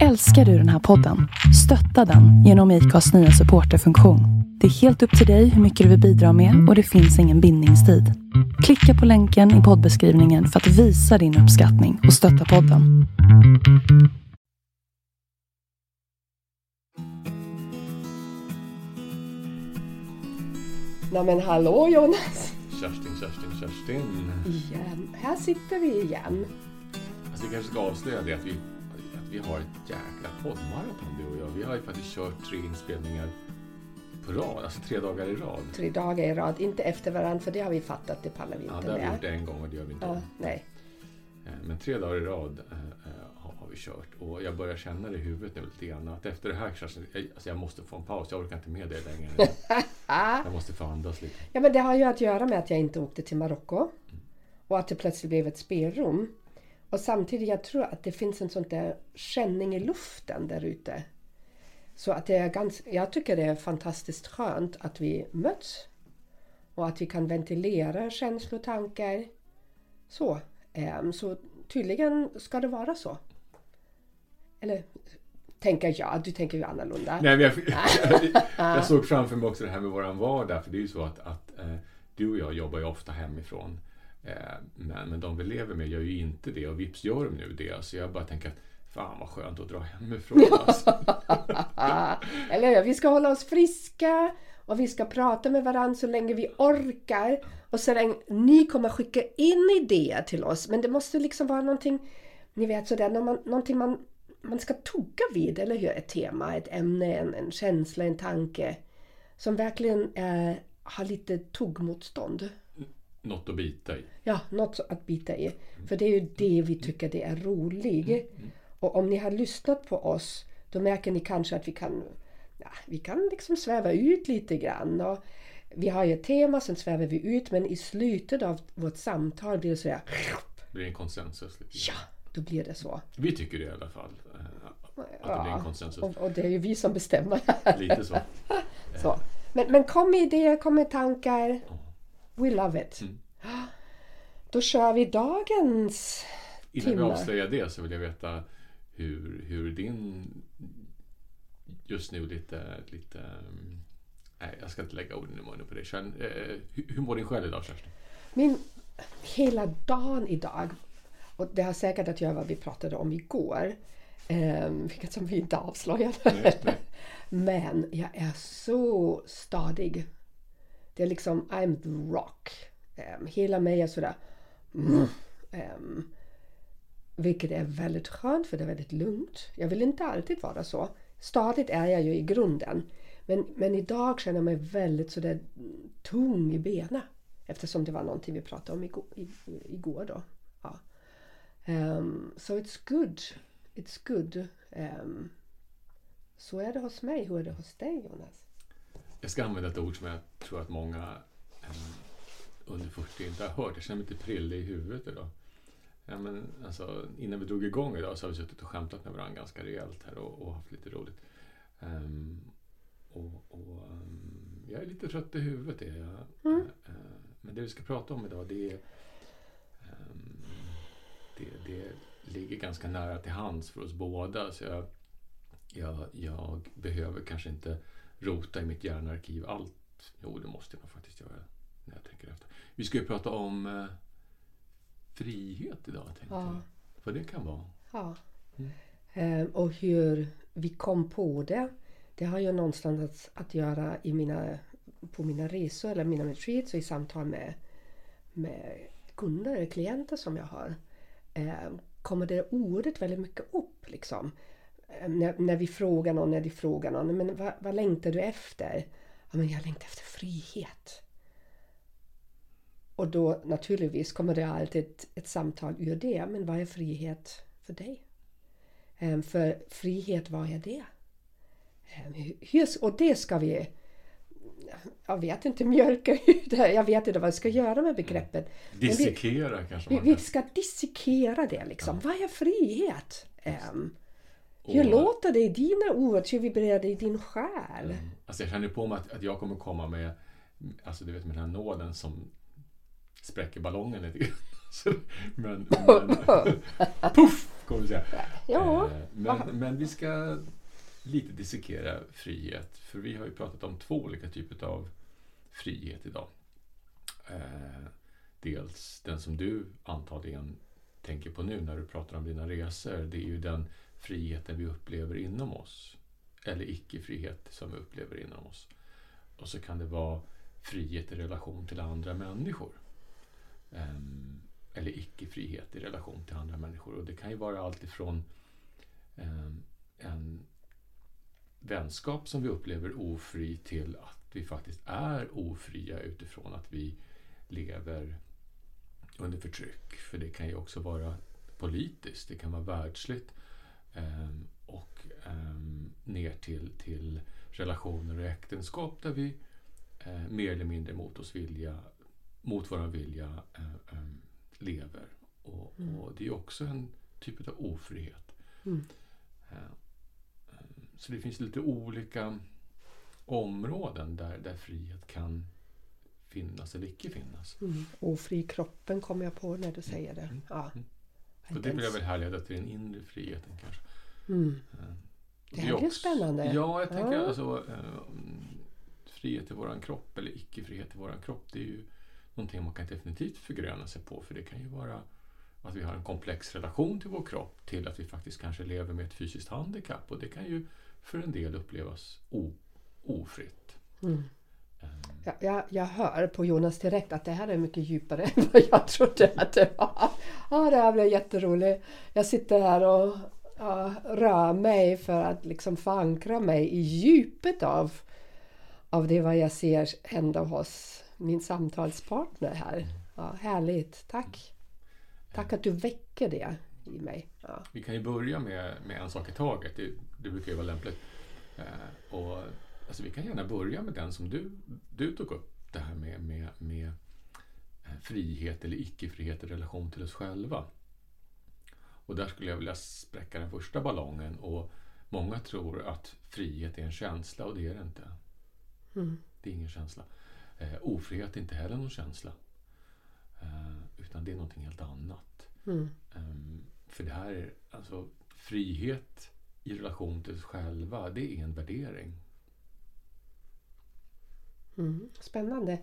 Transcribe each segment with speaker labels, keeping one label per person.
Speaker 1: Älskar du den här podden? Stötta den genom IKAs nya supporterfunktion. Det är helt upp till dig hur mycket du vill bidra med och det finns ingen bindningstid. Klicka på länken i poddbeskrivningen för att visa din uppskattning och stötta podden.
Speaker 2: Nej men hallå Jonas!
Speaker 3: Kerstin, Kerstin, Kerstin.
Speaker 2: Igen. Här sitter vi igen.
Speaker 3: Alltså vi kanske ska avslöja det att vi, vi har ett jäkla poddmaraton du och jag. Vi har ju faktiskt kört tre inspelningar på rad, alltså tre dagar i rad.
Speaker 2: Tre dagar i rad, inte efter varandra för det har vi fattat, det pallar vi
Speaker 3: Ja,
Speaker 2: inte
Speaker 3: det har vi
Speaker 2: med.
Speaker 3: gjort en gång och det gör vi inte
Speaker 2: Ja, nej.
Speaker 3: Eh, Men tre dagar i rad eh, eh, har vi kört och jag börjar känna det i huvudet nu lite grann att efter det här jag, alltså jag måste få en paus. Jag orkar inte med det längre. Jag måste få andas lite.
Speaker 2: Ja men det har ju att göra med att jag inte åkte till Marocko och att det plötsligt blev ett spelrum. Och samtidigt, jag tror att det finns en sån där känning i luften där ute. Så att det är ganska, jag tycker det är fantastiskt skönt att vi möts och att vi kan ventilera känslor och tankar. Så, ehm, så tydligen ska det vara så. Eller tänker jag, du tänker ju annorlunda.
Speaker 3: Nej, men jag, jag såg framför mig också det här med våran vardag. För det är ju så att, att eh, du och jag jobbar ju ofta hemifrån. Eh, men, men de vi lever med gör ju inte det och vips gör de nu det. Så jag bara tänker att fan vad skönt att dra hemifrån. Alltså.
Speaker 2: Eller hur? Vi ska hålla oss friska och vi ska prata med varandra så länge vi orkar. Och så länge ni kommer skicka in idéer till oss. Men det måste liksom vara någonting, ni vet sådär, när man, någonting man, man ska tugga vid, eller hur? Ett tema, ett ämne, en, en känsla, en tanke. Som verkligen eh, har lite tuggmotstånd.
Speaker 3: Något att bita i.
Speaker 2: Ja, något att bita i. För det är ju det vi tycker det är roligt. Och om ni har lyssnat på oss då märker ni kanske att vi kan, ja, vi kan liksom sväva ut lite grann. Och vi har ju ett tema, sen svävar vi ut men i slutet av vårt samtal blir det sådär
Speaker 3: Det blir en konsensus. Lite.
Speaker 2: Ja, då blir det så.
Speaker 3: Vi tycker det i alla fall. eh, Att det blir en konsensus.
Speaker 2: och, och det är ju vi som bestämmer.
Speaker 3: Lite så.
Speaker 2: så. Men, men kom med idéer, kom med tankar. We love it.
Speaker 3: Mm.
Speaker 2: Då kör vi dagens
Speaker 3: Innan vi
Speaker 2: timmar.
Speaker 3: avslöjar det så vill jag veta hur, hur din just nu lite, lite mm, nej jag ska inte lägga orden i munnen på dig. Känn, eh, hur, hur mår din själ idag Kerstin?
Speaker 2: Min hela dagen idag, och det har säkert att göra vad vi pratade om igår, eh, vilket som vi inte avslöjade.
Speaker 3: Nej, nej.
Speaker 2: Men jag är så stadig. Det är liksom, I'm the rock. Um, hela mig är sådär, mm, Um, vilket är väldigt skönt för det är väldigt lugnt. Jag vill inte alltid vara så. Stadigt är jag ju i grunden. Men, men idag känner jag mig väldigt sådär tung i benen. Eftersom det var någonting vi pratade om igår. igår då. Ja. Um, so it's good. It's good. Um, så är det hos mig. Hur är det hos dig Jonas?
Speaker 3: Jag ska använda ett ord som jag tror att många eh, under 40 inte har hört. Jag känner mig lite prillig i huvudet idag. Ja, men, alltså, innan vi drog igång idag så har vi suttit och skämtat med varandra ganska rejält här och, och haft lite roligt. Ehm, och, och, ehm, jag är lite trött i huvudet. Är jag. Eh, men det vi ska prata om idag det är ehm, det, det ligger ganska nära till hands för oss båda. Så jag, jag, jag behöver kanske inte rota i mitt hjärnarkiv allt. Jo, det måste jag nog faktiskt göra när jag tänker efter. Vi ska ju prata om eh, frihet idag, tänkte
Speaker 2: Ja.
Speaker 3: jag. Vad det kan vara.
Speaker 2: Ja. Ehm, och hur vi kom på det. Det har ju någonstans att, att göra i mina, på mina resor eller mina retreats och i samtal med, med kunder eller klienter som jag har. Ehm, kommer det ordet väldigt mycket upp liksom. Ehm, när, när vi frågar någon, när de frågar någon, men vad, vad längtar du efter? Ja, men jag längtar efter frihet. Och då naturligtvis kommer det alltid ett, ett samtal ur det. Men vad är frihet för dig? Ehm, för frihet, vad är det? Ehm, hur, och det ska vi... Jag vet inte, mjölka ut. Jag vet inte vad jag ska göra med begreppet. Vi,
Speaker 3: Dissekera kanske
Speaker 2: vi,
Speaker 3: man
Speaker 2: vi
Speaker 3: kan.
Speaker 2: ska dissekera det liksom. Vad är frihet? Ehm,
Speaker 3: Och-
Speaker 2: låter i dina ord? Hur vibrerar i din själ?
Speaker 3: Mm. Alltså jag känner på mig att, att jag kommer komma med, alltså du vet med den här nålen som spräcker ballongen lite grann. Så, men, men puff, kommer vi säga.
Speaker 2: Ja,
Speaker 3: Eh, Men, men vi ska lite dissekera frihet. För vi har ju pratat om två olika typer av frihet idag. Eh, dels den som du antagligen tänker på nu när du pratar om dina resor. Det är ju den friheten vi upplever inom oss. Eller icke-frihet som vi upplever inom oss. Och så kan det vara frihet i relation till andra människor. Ehm, eller icke-frihet i relation till andra människor. Och det kan ju vara allt ifrån ehm, en vänskap som vi upplever ofri till att vi faktiskt är ofria utifrån att vi lever under förtryck. För det kan ju också vara politiskt, det kan vara världsligt och ehm, ner till, till relationer och äktenskap där vi eh, mer eller mindre mot oss vilja, mot vår vilja eh, ehm, lever. Och,
Speaker 2: Mm.
Speaker 3: och det är också en typ av ofrihet.
Speaker 2: Mm.
Speaker 3: Så det finns lite olika områden där, där frihet kan finnas eller icke finnas.
Speaker 2: Mm. Ofri kroppen kommer jag på när du säger det.
Speaker 3: Mm.
Speaker 2: Ja.
Speaker 3: Och det vill jag väl härleda till den inre friheten kanske.
Speaker 2: Mm.
Speaker 3: Eh,
Speaker 2: Det här blir spännande.
Speaker 3: Ja, jag tänker
Speaker 2: Ja.
Speaker 3: alltså eh, frihet i våran kropp eller icke-frihet i våran kropp. Det är ju någonting man kan definitivt förgröna sig på. För det kan ju vara att vi har en komplex relation till vår kropp till att vi faktiskt kanske lever med ett fysiskt handikapp. Och det kan ju för en del upplevas ofritt.
Speaker 2: Mm. Jag, jag, jag hör på Jonas direkt att det här är mycket djupare än vad jag trodde att det var. Ja, det här blev jätteroligt. Jag sitter här och ja, rör mig för att liksom förankra mig i djupet av, av det vad jag ser hända hos min samtalspartner här. Ja, härligt, tack. Tack att du väcker det i mig. Ja.
Speaker 3: Vi kan ju börja med, med en sak i taget. Det, det brukar ju vara lämpligt. Eh, och, alltså, vi kan gärna börja med den som du, du tog upp. Det här med, med, med eh, frihet eller icke-frihet i relation till oss själva. Och där skulle jag vilja spräcka den första ballongen. Och många tror att frihet är en känsla och det är det inte.
Speaker 2: Mm.
Speaker 3: Det är ingen känsla. Eh, ofrihet är inte heller någon känsla. Eh, utan det är någonting helt annat.
Speaker 2: Mm.
Speaker 3: Ehm, för det här är alltså frihet i relation till oss själva, det är en värdering.
Speaker 2: Mm, spännande.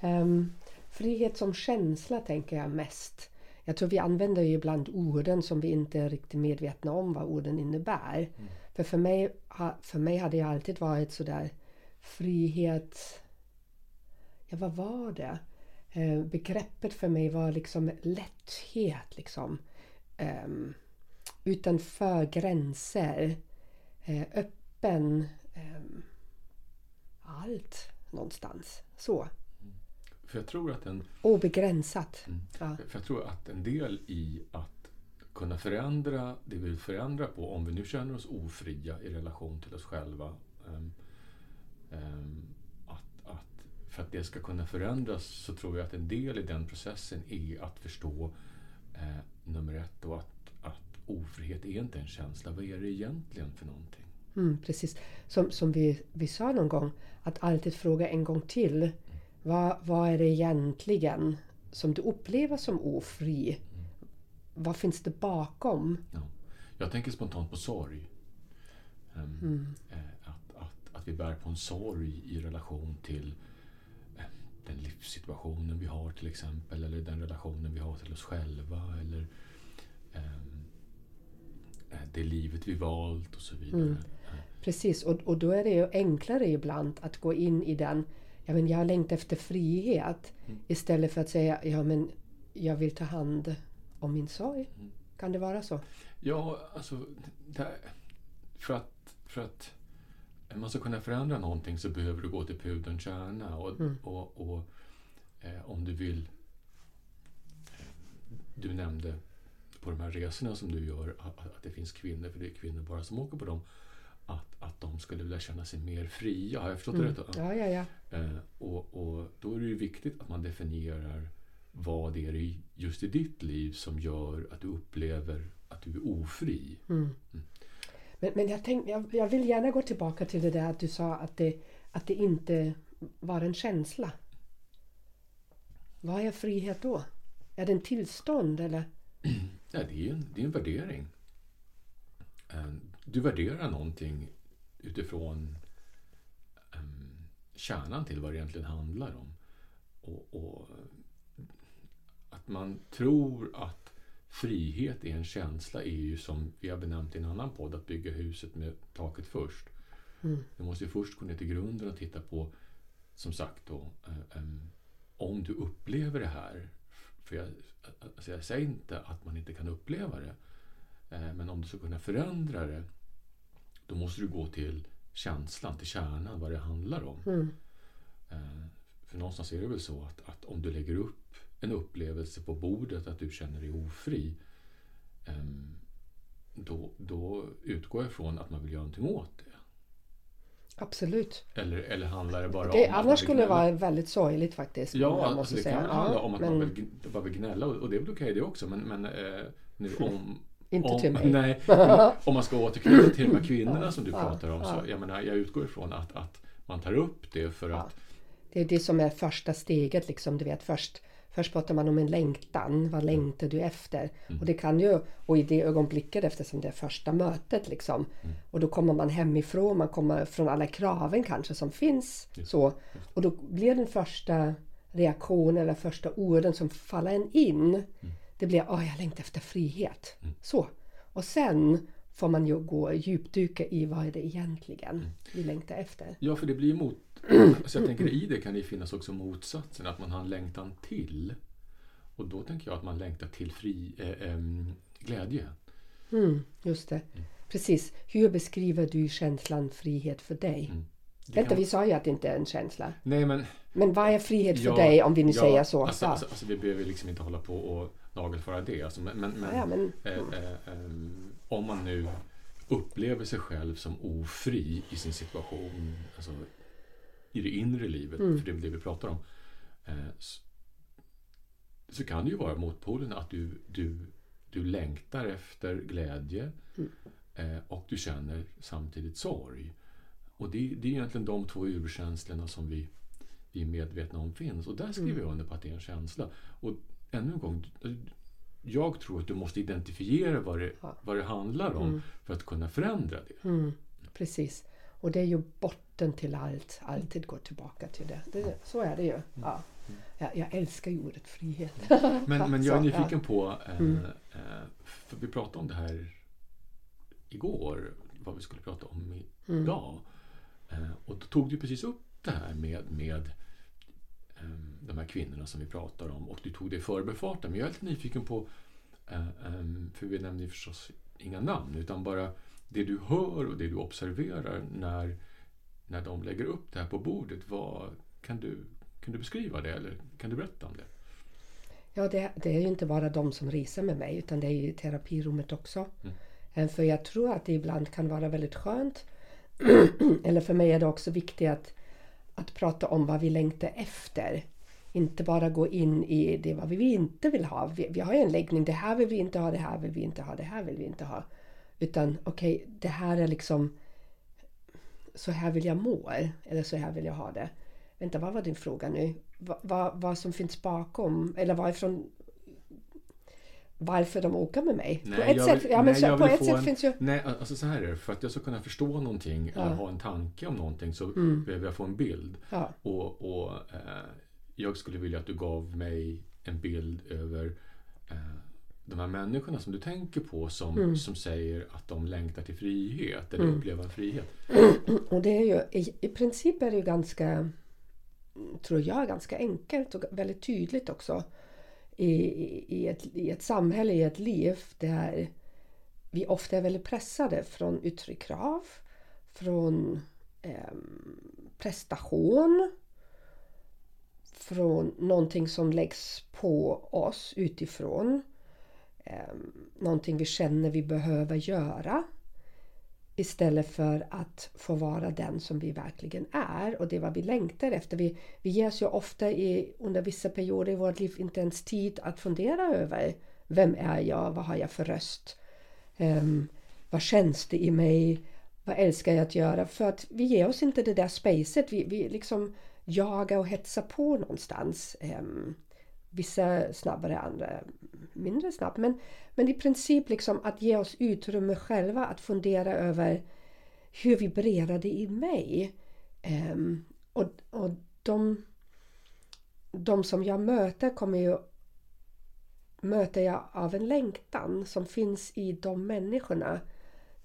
Speaker 2: Ehm, frihet som känsla tänker jag mest. Jag tror vi använder ju ibland orden som vi inte är riktigt medvetna om vad orden innebär. För för mig, för mig hade det alltid varit sådär frihet... Ja, vad var det? Eh, begreppet för mig var liksom lätthet. Liksom. Ehm, utanför gränser. Eh, öppen. ehm, allt någonstans. Så.
Speaker 3: För jag tror att en,
Speaker 2: Obegränsat.
Speaker 3: Mm.
Speaker 2: Ja.
Speaker 3: för jag tror att en del i att kunna förändra det vi vill förändra på, om vi nu känner oss ofria i relation till oss själva, ehm, ehm, att, att för att det ska kunna förändras så tror jag att en del i den processen är att förstå eh, nummer ett och att, att ofrihet är inte en känsla. Vad är det egentligen för någonting?
Speaker 2: Mm, precis. Som, som vi, vi sa någon gång, att alltid fråga en gång till. Vad, vad är det egentligen som du upplever som ofri? Vad finns det bakom?
Speaker 3: Ja. Jag tänker spontant på sorg. Ehm,
Speaker 2: Mm.
Speaker 3: eh, att, att, att vi bär på en sorg i relation till eh, den livssituationen vi har till exempel. Eller den relationen vi har till oss själva. Eller eh, det livet vi valt och så vidare.
Speaker 2: Mm. Precis, och, och då är det ju enklare ibland att gå in i den, ja men jag längtar efter frihet.
Speaker 3: Mm.
Speaker 2: Istället för att säga, ja men jag vill ta hand om min sorg.
Speaker 3: Mm.
Speaker 2: Kan det vara så?
Speaker 3: Ja, alltså... Det, för, att, för att man ska kunna förändra någonting så behöver du gå till pudelns kärna. Och,
Speaker 2: Mm.
Speaker 3: och, och eh, om du vill... eh, Du nämnde på de här resorna som du gör att, att det finns kvinnor, för det är kvinnor bara som åker på dem, att, att de skulle vilja känna sig mer fria. Har jag förstått det
Speaker 2: Mm.
Speaker 3: rätt?
Speaker 2: Ja, ja, ja.
Speaker 3: Eh, och, och då är det ju viktigt att man definierar vad det är just i ditt liv som gör att du upplever att du är ofri.
Speaker 2: Mm. Men, men jag, tänk, jag, jag vill gärna gå tillbaka till det där att du sa att det, att det inte var en känsla. Vad är frihet då? Är det en tillstånd eller?
Speaker 3: Ja, det är en, det är en värdering. Du värderar någonting utifrån um, kärnan till vad det egentligen handlar om. Och, och att man tror att frihet är en känsla är ju som vi har benämnt i en annan podd, att bygga huset med taket först.
Speaker 2: Mm.
Speaker 3: Du måste först gå ner till grunden och titta på, som sagt då, em, om du upplever det här. För jag, alltså jag säger inte att man inte kan uppleva det. eh, Men om du ska kunna förändra det, då måste du gå till känslan, till kärnan, vad det handlar om.
Speaker 2: Mm.
Speaker 3: Eh, För någonstans är det väl så att, att om du lägger upp en upplevelse på bordet att du känner dig ofri, em, då, då utgår jag från att man vill göra någonting åt det.
Speaker 2: Absolut.
Speaker 3: Eller, eller handlar det bara
Speaker 2: Det,
Speaker 3: om
Speaker 2: annars skulle det vara väldigt sorgligt faktiskt.
Speaker 3: Ja,
Speaker 2: måste
Speaker 3: det
Speaker 2: säga.
Speaker 3: kan handla
Speaker 2: Ja,
Speaker 3: om att
Speaker 2: men
Speaker 3: man vill, vill gnälla och och det är väl okej det också. Men, men eh, nu om...
Speaker 2: Inte
Speaker 3: om,
Speaker 2: till mig.
Speaker 3: Nej, om, om man ska återknyta till de här kvinnorna som du pratar om. Så
Speaker 2: ja.
Speaker 3: jag, menar, jag utgår ifrån att, att man tar upp det för att...
Speaker 2: Det är det som är första steget. Liksom, du vet, först, först pratar man om en längtan. Vad längtar du efter?
Speaker 3: Mm.
Speaker 2: Och det kan ju, och i det ögonblicket eftersom det är första mötet liksom.
Speaker 3: Mm.
Speaker 2: Och då kommer man hemifrån, man kommer från alla kraven kanske som finns.
Speaker 3: Just,
Speaker 2: så. Och då blir den första reaktionen eller första orden som faller en in.
Speaker 3: Mm.
Speaker 2: Det blir, åh jag längtar efter frihet. Så. Och sen får man ju gå djupdyka i vad är det egentligen
Speaker 3: Mm.
Speaker 2: vi längtar efter.
Speaker 3: Ja, för det blir mot... Så jag tänker i det kan det finnas också motsatsen, att man har en längtan till. Och då tänker jag att man längtar till fri eh, em, glädje.
Speaker 2: Mm, just det. Precis. Hur beskriver du känslan frihet för dig?
Speaker 3: Mm.
Speaker 2: Vänta, vi sa ju att det inte är en känsla.
Speaker 3: Nej, men...
Speaker 2: Men vad är frihet för
Speaker 3: Ja,
Speaker 2: dig om vi nu
Speaker 3: ja,
Speaker 2: säger så?
Speaker 3: Alltså, alltså, alltså, vi behöver liksom inte hålla på och nagelfara det. Alltså, men, men, men,
Speaker 2: ja, men,
Speaker 3: eh, eh, ehm, om man nu upplever sig själv som ofri i sin situation, alltså i det inre livet,
Speaker 2: Mm.
Speaker 3: för det är det vi pratar om, eh, så, så kan det ju vara motpolen att du, du, du längtar efter glädje
Speaker 2: Mm.
Speaker 3: eh, och du känner samtidigt sorg. Och det, det är egentligen de två urkänslorna som vi, vi är medvetna om finns. Och där skriver
Speaker 2: Mm.
Speaker 3: jag under på att det är en känsla. Och ännu en gång, jag tror att du måste identifiera vad det,
Speaker 2: Ja.
Speaker 3: vad det handlar om
Speaker 2: Mm.
Speaker 3: för att kunna förändra det.
Speaker 2: mm, precis. Och det är ju botten till allt. Alltid gå tillbaka till det. det så är det ju. Ja. Jag, jag älskar ju ordet frihet.
Speaker 3: Men, men jag är nyfiken på, eh,
Speaker 2: Mm.
Speaker 3: eh, för vi pratade om det här igår, vad vi skulle prata om
Speaker 2: Mm.
Speaker 3: idag. Eh, och då tog du precis upp det här med, med de här kvinnorna som vi pratar om och du tog det i förbifarten. Men jag är lite nyfiken på, eh, eh, för vi nämnde ju förstås inga namn, utan bara det du hör och det du observerar när, när de lägger upp det här på bordet. Vad, kan, du, kan du beskriva det eller kan du berätta om det?
Speaker 2: Ja, det, det är ju inte bara de som reser med mig utan det är ju terapirummet också.
Speaker 3: Mm.
Speaker 2: Eh, För jag tror att det ibland kan vara väldigt skönt. Eller för mig är det också viktigt att, att prata om vad vi längtar efter. Inte bara gå in i det vad vi inte vill ha. Vi, vi har ju en läggning, det här vill vi inte ha, det här vill vi inte ha, det här vill vi inte ha. Utan okej, det här är liksom så här vill jag må eller så här vill jag ha det. Vänta, vad var din fråga nu? Va, va, vad som finns bakom eller varifrån varför de åker med mig. på ett
Speaker 3: jag
Speaker 2: sätt,
Speaker 3: vill-
Speaker 2: ja, men
Speaker 3: nej,
Speaker 2: så, på ett sätt
Speaker 3: en-
Speaker 2: finns ju...
Speaker 3: Nej, alltså så här är det. För att jag ska kunna förstå någonting
Speaker 2: Ja.
Speaker 3: eller ha en tanke om någonting så
Speaker 2: Mm.
Speaker 3: behöver jag få en bild.
Speaker 2: Ja,
Speaker 3: Och, och eh, jag skulle vilja att du gav mig en bild över eh, de här människorna som du tänker på som,
Speaker 2: Mm.
Speaker 3: som säger att de längtar till frihet eller
Speaker 2: Mm.
Speaker 3: upplever frihet.
Speaker 2: och det är ju i, i princip är det ju ganska, tror jag, ganska enkelt och väldigt tydligt också. I, i, ett, I ett samhälle, i ett liv där vi ofta är väldigt pressade från yttre krav, från eh, prestation, från någonting som läggs på oss utifrån. Eh, någonting vi känner vi behöver göra. Istället för att få vara den som vi verkligen är och det är vad vi längtar efter. Vi, vi ger oss ju ofta i, under vissa perioder i vårt liv inte ens tid att fundera över vem är jag, vad har jag för röst, um, vad känns det i mig, vad älskar jag att göra? För att vi ger oss inte det där spacet. Vi, vi liksom jagar och hetsar på någonstans. Um, Vissa snabbare, andra mindre snabbt. Men, men i princip liksom att ge oss utrymme själva att fundera över hur vibrerar det i mig? Um, och, och de, de som jag möter kommer ju möter jag av en längtan som finns i de människorna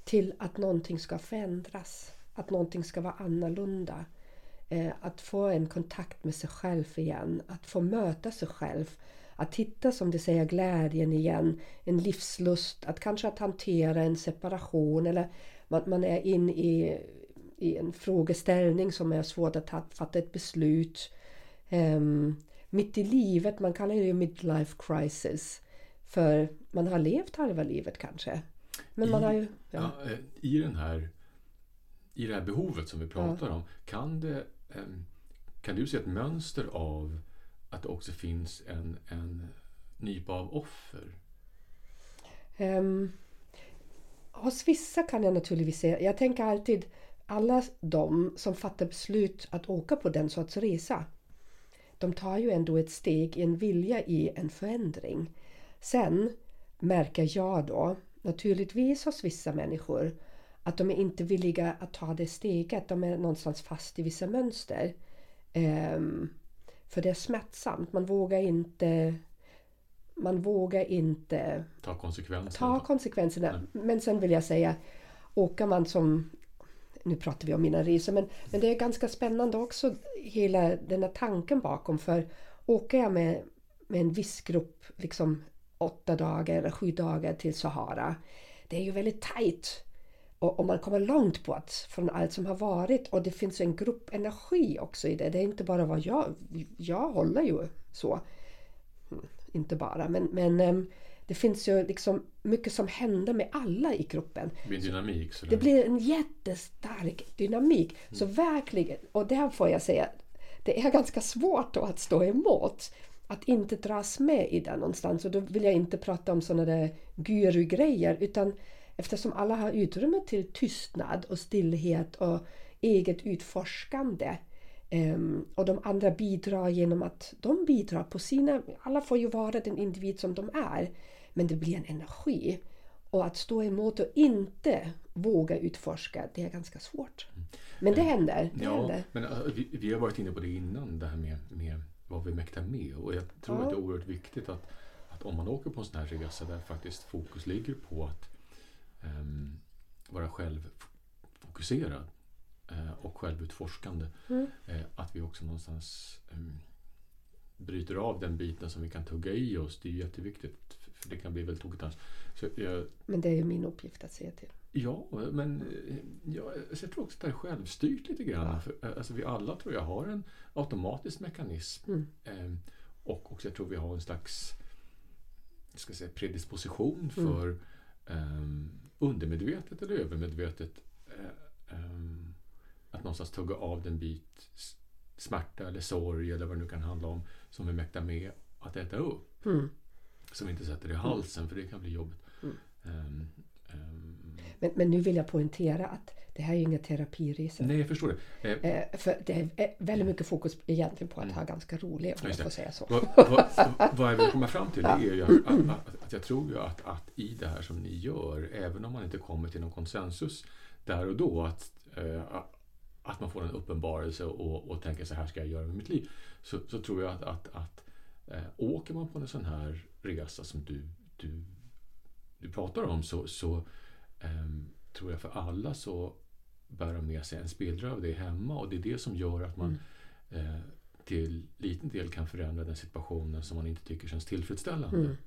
Speaker 2: till att någonting ska förändras, att någonting ska vara annorlunda. Eh, att få en kontakt med sig själv igen, att få möta sig själv. Att hitta, som du säger, glädjen igen, en livslust, att kanske att hantera en separation eller man, man är in i, i en frågeställning som är svårt att ta, fatta ett beslut. Um, mitt i livet, man kallar det ju midlife crisis. För man har levt halva livet kanske. Men
Speaker 3: I,
Speaker 2: man har ju...
Speaker 3: Ja. ja. Eh, I, den här, I det här behovet som vi pratar ja. om, kan, det, Ehm, kan du se ett mönster av att det också finns en, en nypa av offer?
Speaker 2: Ehm, um, hos vissa kan jag naturligtvis se, jag tänker alltid alla de som fattar beslut att åka på den sorts resa de tar ju ändå ett steg, i en vilja i en förändring. Sen märker jag då naturligtvis hos vissa människor att de är inte villiga att ta det steget. De är någonstans fast i vissa mönster. Um, för det är smärtsamt. Man vågar inte man vågar inte
Speaker 3: ta konsekvenserna.
Speaker 2: Ta konsekvenserna. Men sen vill jag säga, åker man som nu pratar vi om mina resor, men, men det är ganska spännande också hela den här tanken bakom. För åker jag med, med en viss grupp, liksom åtta dagar eller sju dagar till Sahara, det är ju väldigt tajt. Och, och man kommer långt bort från allt som har varit och det finns en gruppenergi också i det. Det är inte bara vad jag... Jag håller ju så. Mm, inte bara, men, men ehm, det finns ju liksom mycket som händer med alla i gruppen.
Speaker 3: Det blir dynamik.
Speaker 2: Så det blir en jättestark dynamik. Mm. Så verkligen, och där får jag säga, det är ganska svårt då att stå emot. Att inte dras med i det någonstans. Och då vill jag inte prata om sådana där guru-grejer utan eftersom alla har utrymme till tystnad och stillhet och eget utforskande Um, och de andra bidrar genom att de bidrar på sina... Alla får ju vara den individ som de är. Men det blir en energi. Och att stå emot och inte våga utforska, det är ganska svårt. Men det händer. Det
Speaker 3: ja,
Speaker 2: händer.
Speaker 3: Men, uh, vi, vi, har varit inne på det innan, det här med, med vad vi mäktar med. Och jag tror ja. att det är oerhört viktigt att, att om man åker på en sån här resa där faktiskt fokus ligger på att vara självfokuserad uh, och självutforskande. Mm. Uh, att vi också någonstans um, bryter av den biten som vi kan tugga i oss. Det är jätteviktigt för det kan bli väldigt tokigt annars. Jag,
Speaker 2: men det är ju min uppgift att se till.
Speaker 3: Ja, men ja, jag tror också att det är självstyrt lite grann. Ja. För, alltså, vi alla tror jag har en automatisk mekanism. Mm. Eh, och också jag tror vi har en slags ska säga, predisposition mm. för mm. eh, undermedvetet eller övermedvetet eh, ehm, att någonstans tugga av den bit smärta eller sorg eller vad det nu kan handla om som vi mäktar med att äta upp. Mm. Som vi inte sätter i halsen för det kan bli jobbigt. Mm. Um,
Speaker 2: um, men, men nu vill jag poängtera att det här är ju inga terapiresor.
Speaker 3: Nej, jag förstår det.
Speaker 2: Eh, eh, för det är väldigt mycket fokus egentligen på att mm. ha ganska roligt, om jag får säga så.
Speaker 3: Vad, vad, vad jag vill komma fram till är ju att, att, att, jag tror ju att, att i det här som ni gör, även om man inte kommer till någon konsensus där och då, att, äh, att man får en uppenbarelse och, och tänker så här ska jag göra med mitt liv. Så, så tror jag att, att, att åker man på en sån här resa som du, du, du pratar om så, så ähm, tror jag för alla så bär de med sig en spillra av det hemma och det är det som gör att man mm. eh, till liten del kan förändra den situationen som man inte tycker känns tillfredsställande. Mm.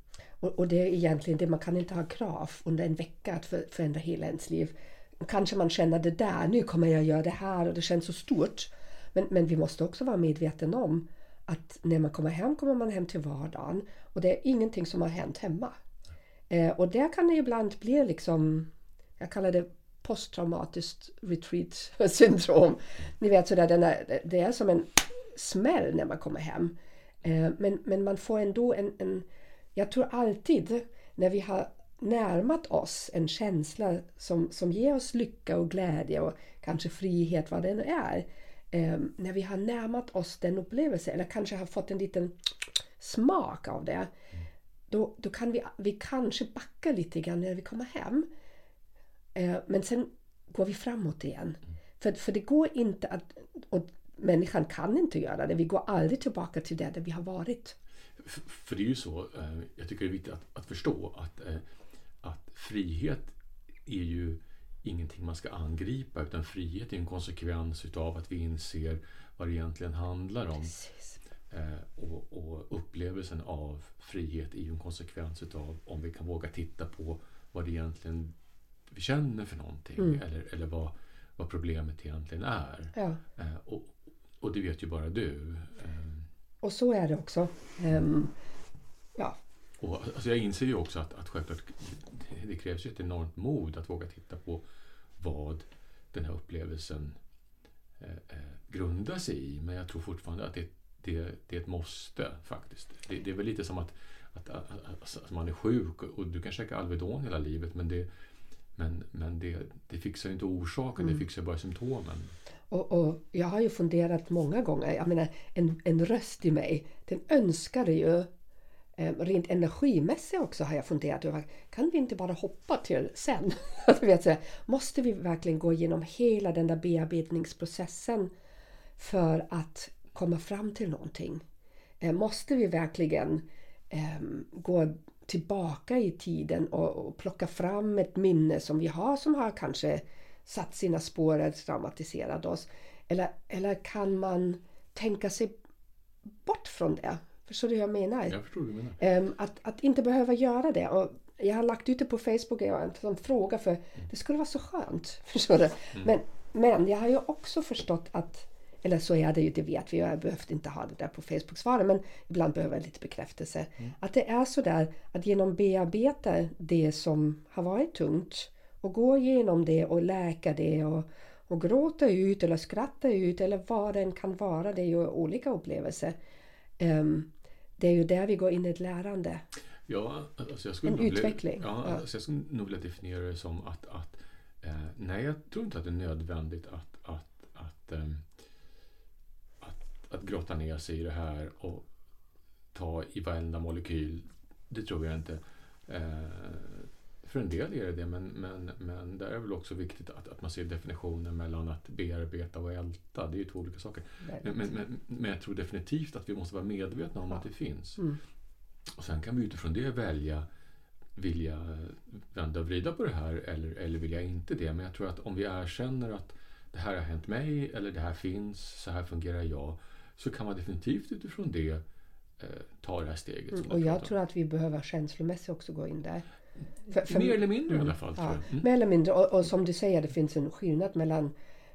Speaker 2: Och, och, det är egentligen det, man kan inte ha krav under en vecka att för, förändra hela ens liv. Kanske man känner det där, nu kommer jag göra det här och det känns så stort. Men, men vi måste också vara medvetna om att när man kommer hem kommer man hem till vardagen och det är ingenting som har hänt hemma. Eh, och där kan det ibland bli liksom, jag kallar det posttraumatiskt retreat syndrom. Ni vet sådär, den är, det är som en smäll när man kommer hem. Eh, men, men man får ändå en, en... Jag tror alltid när vi har närmat oss en känsla som, som ger oss lycka och glädje och kanske frihet, vad det nu är. Eh, när vi har närmat oss den upplevelsen eller kanske har fått en liten smak av det. Då, då kan vi, vi kanske backa lite grann när vi kommer hem. Eh, men sen går vi framåt igen. För, för det går inte att... Och människan kan inte göra det. Vi går aldrig tillbaka till det där vi har varit.
Speaker 3: För det är ju så, eh, jag tycker det är viktigt att, att förstå att, eh, att frihet är ju ingenting man ska angripa utan frihet är en konsekvens utav att vi inser vad det egentligen handlar om.
Speaker 2: Precis.
Speaker 3: Och, och upplevelsen av frihet är ju en konsekvens utav om vi kan våga titta på vad det egentligen vi känner för någonting
Speaker 2: Mm.
Speaker 3: eller, eller vad, vad problemet egentligen är.
Speaker 2: Ja.
Speaker 3: Eh, och, och det vet ju bara du. Eh,
Speaker 2: Och så är det också. Ehm, ja,
Speaker 3: Och, alltså jag inser ju också att, att självklart det- krävs ju ett enormt mod att våga titta på vad den här upplevelsen eh, eh, grundar sig i. Men jag tror fortfarande att det, det, det är ett måste faktiskt. Det, det är väl lite som att, att, att, att, man är sjuk och, och du kan käka Alvedon hela livet men det, men, men det, det fixar inte orsaken, det fixar bara symptomen.
Speaker 2: och, och jag har ju funderat många gånger. Jag menar, en, en röst i mig, den önskade ju eh, rent energimässigt också har jag funderat över. Kan vi inte bara hoppa till sen? vet, måste vi verkligen gå igenom hela den där bearbetningsprocessen för att komma fram till någonting? Eh, måste vi verkligen ehm, gå tillbaka i tiden och, och plocka fram ett minne som vi har som har kanske satt sina spår eller traumatiserat oss? Eller, eller kan man tänka sig bort från det? Förstår du hur jag menar?
Speaker 3: Jag förstår du menar.
Speaker 2: Ehm, att, att inte behöva göra det. Och jag har lagt ut det på Facebook, jag har en sån fråga för det skulle vara så skönt. Förstår du? Men, men jag har ju också förstått att, eller så är det ju, det vet vi, jag har behövt inte ha det där på Facebook-svaren, men ibland behöver jag lite bekräftelse. Att det är så där att genom bearbeta det som har varit tungt och gå igenom det och läka det och, och gråta ut eller skratta ut eller vad det än kan vara, det är ju olika upplevelser. Ehm, det är ju där vi går in i ett lärande.
Speaker 3: Ja, alltså jag skulle
Speaker 2: En
Speaker 3: nog vilja-
Speaker 2: utveckling.
Speaker 3: Ja. Alltså jag skulle nog vilja definiera det som att, att eh, nej, jag tror inte att det är nödvändigt att, att, att, ehm, att, grotta ner sig i det här och ta i varenda molekyl. Det tror jag inte. Eh, för en del är det det, men, men, men där är det väl också viktigt att, att man ser definitionen mellan att bearbeta och älta. Det är ju två olika saker. Men, men, men, men jag tror definitivt att vi måste vara medvetna om
Speaker 2: Ja.
Speaker 3: att det finns.
Speaker 2: Mm.
Speaker 3: Och sen kan vi utifrån det välja vilja vända och vrida på det här eller, eller vill jag inte det. Men jag tror att om vi erkänner att det här har hänt mig eller det här finns, så här fungerar jag. Så kan man definitivt utifrån det eh, ta det här steget.
Speaker 2: Mm, och jag tror att vi behöver känslomässigt också gå in där. För, för-
Speaker 3: Mer eller mindre i
Speaker 2: Mm,
Speaker 3: alla fall.
Speaker 2: Ja.
Speaker 3: Mm.
Speaker 2: mer eller mindre. Och, och som du säger, det finns en skillnad mellan,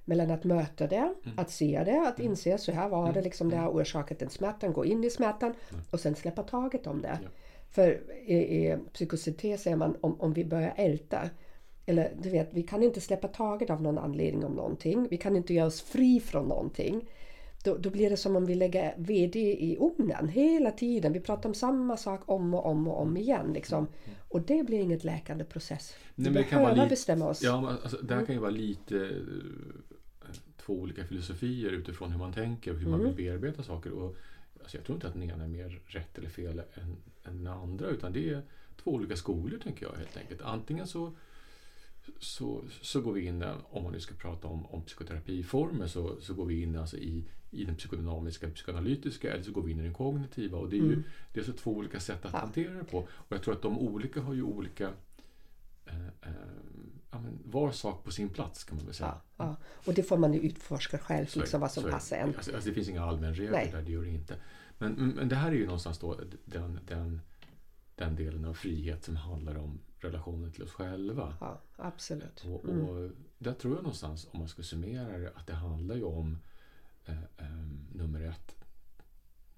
Speaker 2: mellan att möta det,
Speaker 3: Mm.
Speaker 2: att se det, att inse så här var det, liksom det har orsakat den smärtan, gå in i smärtan och sen släppa taget om det.
Speaker 3: Ja.
Speaker 2: För i, i psykocytes säger man om, om vi börjar älta, eller du vet, vi kan inte släppa taget av någon anledning om någonting, vi kan inte göra oss fri från någonting. Då, då blir det som om vi lägger VD i ugnen hela tiden. Vi pratar om samma sak om och om och om igen. Liksom. Och det blir inget läkande process. Vi
Speaker 3: Nej,
Speaker 2: behöver
Speaker 3: lite-
Speaker 2: bestämma oss.
Speaker 3: Ja, alltså, det här kan ju vara lite eh, två olika filosofier utifrån hur man tänker och hur man
Speaker 2: Mm.
Speaker 3: vill bearbeta saker. Och, alltså, jag tror inte att den ena är mer rätt eller fel än, än den andra utan det är två olika skolor tänker jag helt enkelt. Antingen så, så, så går vi in, om man nu ska prata om, om psykoterapiformer, så, så går vi in alltså i, i den psykodynamiska, psykoanalytiska eller så går vi in i den kognitiva. Och det är ju
Speaker 2: Mm.
Speaker 3: det är alltså två olika sätt att
Speaker 2: Ja.
Speaker 3: hantera det på. Och jag tror att de olika har ju olika eh, eh, ja, var sak på sin plats kan man väl säga.
Speaker 2: Ja, ja. Och det får man ju utforska själv,
Speaker 3: Så
Speaker 2: liksom vad som
Speaker 3: så
Speaker 2: passar en.
Speaker 3: Alltså, alltså, det finns inga allmänregler där, det gör det inte. Men, men, men det här är ju någonstans då den, den, den delen av frihet som handlar om relationen till oss själva.
Speaker 2: Ja, absolut.
Speaker 3: Och,
Speaker 2: Mm.
Speaker 3: och där tror jag någonstans, om man ska summera det, att det handlar ju om eh, eh, nummer ett,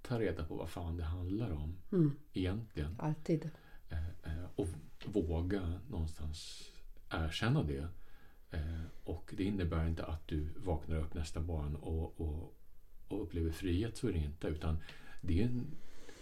Speaker 3: ta reda på vad fan det handlar om
Speaker 2: Mm.
Speaker 3: egentligen.
Speaker 2: Alltid.
Speaker 3: Eh, eh, och våga någonstans erkänna det. Eh, och det innebär inte att du vaknar upp nästa morgon och, och, och upplever frihet, så är det inte. Utan det är en,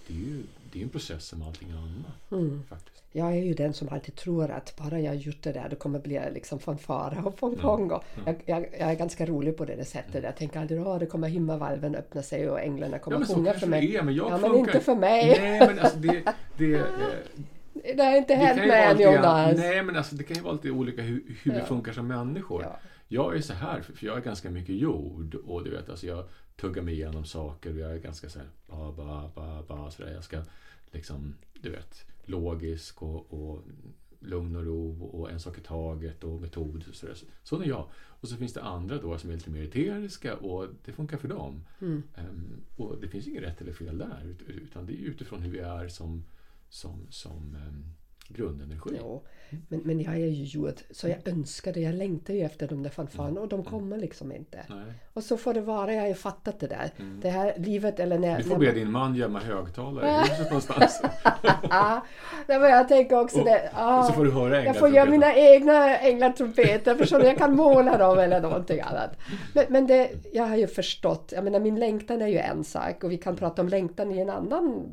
Speaker 3: det är ju det är en process som allting annat.
Speaker 2: Mm.
Speaker 3: Faktiskt.
Speaker 2: Jag är ju den som alltid tror att bara jag gjort det där, då kommer det bli liksom fanfara och pong-pong. Och jag, jag, jag, är ganska rolig på det, sättet. Jag tänker aldrig att det kommer himmavalven öppna sig och änglarna kommer
Speaker 3: Ja,
Speaker 2: sjunga för mig.
Speaker 3: är, men
Speaker 2: ja, men inte för mig.
Speaker 3: Nej, men alltså det... det eh,
Speaker 2: Det har inte hänt mig än Jonas.
Speaker 3: Nej, men alltså det kan ju vara lite olika hur, hur vi
Speaker 2: Ja.
Speaker 3: funkar som människor.
Speaker 2: Ja.
Speaker 3: Jag är så här, för för jag är ganska mycket jord och du vet, alltså jag tuggar mig igenom saker och jag är ganska så här, ba, ba, ba, ba, så där. Jag ska liksom, du vet, logisk och, och lugn och ro och en sak i taget och metod. Så där. Sån är jag. Och så finns det andra då som är lite mer eteriska och det funkar för dem.
Speaker 2: Mm.
Speaker 3: Ehm, och det finns inget rätt eller fel där, ut- utan det är utifrån hur vi är som, som, som um, grundenergi.
Speaker 2: Jo. Men, men jag är ju jord, så jag önskar det. Jag längtar ju efter de där fanfarerna och
Speaker 3: Mm.
Speaker 2: de kommer liksom inte.
Speaker 3: Nej.
Speaker 2: Och så får det vara, jag har ju fattat det där. Det här livet eller när...
Speaker 3: Du får
Speaker 2: när
Speaker 3: be din man gömma högtalare i huset någonstans.
Speaker 2: Nej, men jag tänker också
Speaker 3: Och-
Speaker 2: det. Ah,
Speaker 3: och så får du höra
Speaker 2: jag får göra mina egna änglatrumpeter, förstår du? Jag kan måla dem eller någonting annat. Men, men det, jag har ju förstått, jag menar min längtan är ju en sak och vi kan prata om längtan i en annan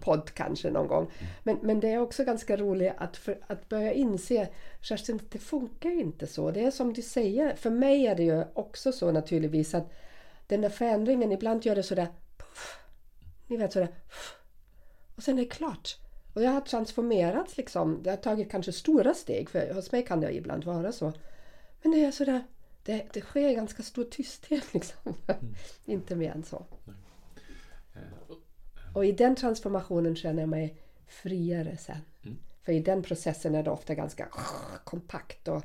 Speaker 2: podd kanske någon gång. Men, men det är också ganska roligt att, för, att börja inse, Kerstin, det funkar inte så. Det är som du säger, för mig är det ju också så naturligtvis att den där förändringen ibland gör det sådär puff, ni vet sådär puff, och sen är det klart. Och jag har transformerats liksom. Det har tagit kanske stora steg, för hos mig kan det ibland vara så. Men det är sådär, det, det sker ganska stor tysthet liksom. Inte mer än så.
Speaker 3: Eh, och-
Speaker 2: i den transformationen känner jag mig friare sen.
Speaker 3: Mm.
Speaker 2: För i den processen är det ofta ganska kompakt och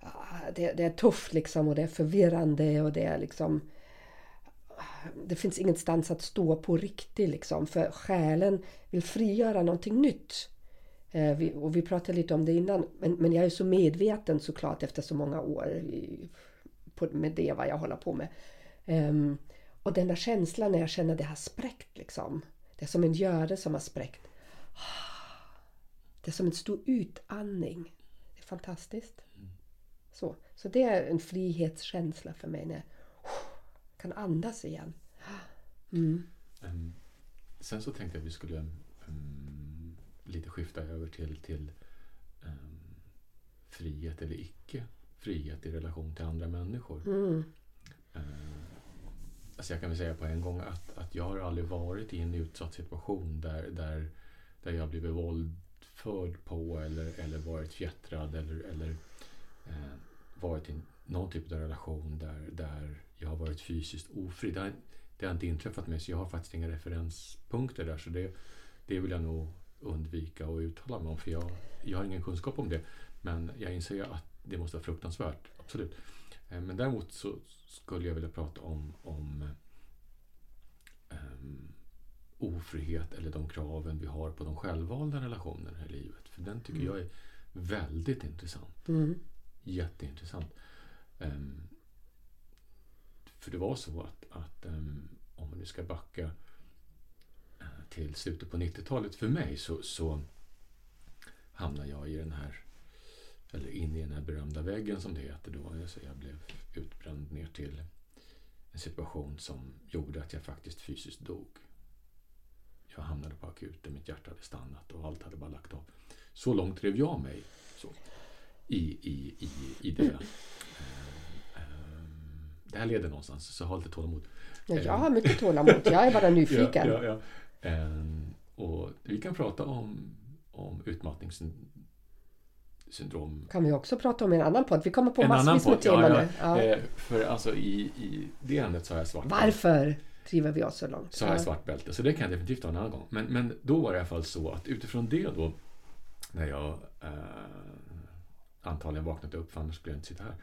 Speaker 2: ah, det, det är tufft liksom och det är förvirrande och det är liksom det finns ingenstans att stå på riktigt liksom för själen vill frigöra någonting nytt. Eh, vi, och vi pratade lite om det innan men, men jag är så medveten såklart efter så många år i, på, med det vad jag håller på med. Ehm, och den där känslan när jag känner det har spräckt liksom. Det är som en göre som har spräckt. Det är som en stor utandning. Det är fantastiskt. Så, så det är en frihetskänsla för mig när jag kan andas igen. Mm.
Speaker 3: Sen så tänkte jag att vi skulle ehm, lite skifta över till, till ehm, frihet eller icke frihet i relation till andra människor.
Speaker 2: Mm.
Speaker 3: Ehm, alltså jag kan väl säga på en gång att, att jag har aldrig varit i en utsatt situation där, där, där jag blivit våldförd på eller, eller varit fjättrad eller, eller eh, varit i någon typ av relation där, där jag har varit fysiskt ofri. Det har, det har inte inträffat mig så jag har faktiskt inga referenspunkter där så det, det vill jag nog undvika att uttala mig om för jag, jag har ingen kunskap om det. Men jag inser ju att det måste vara fruktansvärt, absolut. Eh, Men däremot så skulle jag vilja prata om, om um, ofrihet eller de kraven vi har på de självvalda relationerna i livet. För den tycker jag är väldigt intressant.
Speaker 2: Mm.
Speaker 3: Jätteintressant. Ehm, för det var så att, att ehm, om man nu ska backa eh, till slutet på 90-talet för mig så, så hamnade jag i den här eller in i den här berömda väggen som det heter då. Alltså jag blev utbränd ner till en situation som gjorde att jag faktiskt fysiskt dog. Jag hamnade på akuten, mitt hjärta hade stannat och allt hade bara lagt av. Så långt drev jag mig så, i, i, i, i det. Eh, ehm, det här leder någonstans, så ha lite tålamod.
Speaker 2: Ja, jag har mycket tålamod. Jag är bara nyfiken.
Speaker 3: Ja, ja, och vi kan prata om, om utmattningssyndrom
Speaker 2: kan vi också prata om i en annan podd. Vi kommer på
Speaker 3: en
Speaker 2: massvis med teman
Speaker 3: Ja,
Speaker 2: nu.
Speaker 3: ja.
Speaker 2: Ja.
Speaker 3: Eh, för alltså i, i det ämnet så har jag svart.
Speaker 2: Varför driver vi oss så långt?
Speaker 3: Så har jag
Speaker 2: Ja.
Speaker 3: svart bälte. Så det kan jag definitivt ta en annan gång. Men, men då var det i alla fall så att utifrån det då när jag eh, antagligen vaknat upp för annars skulle jag inte sitta här.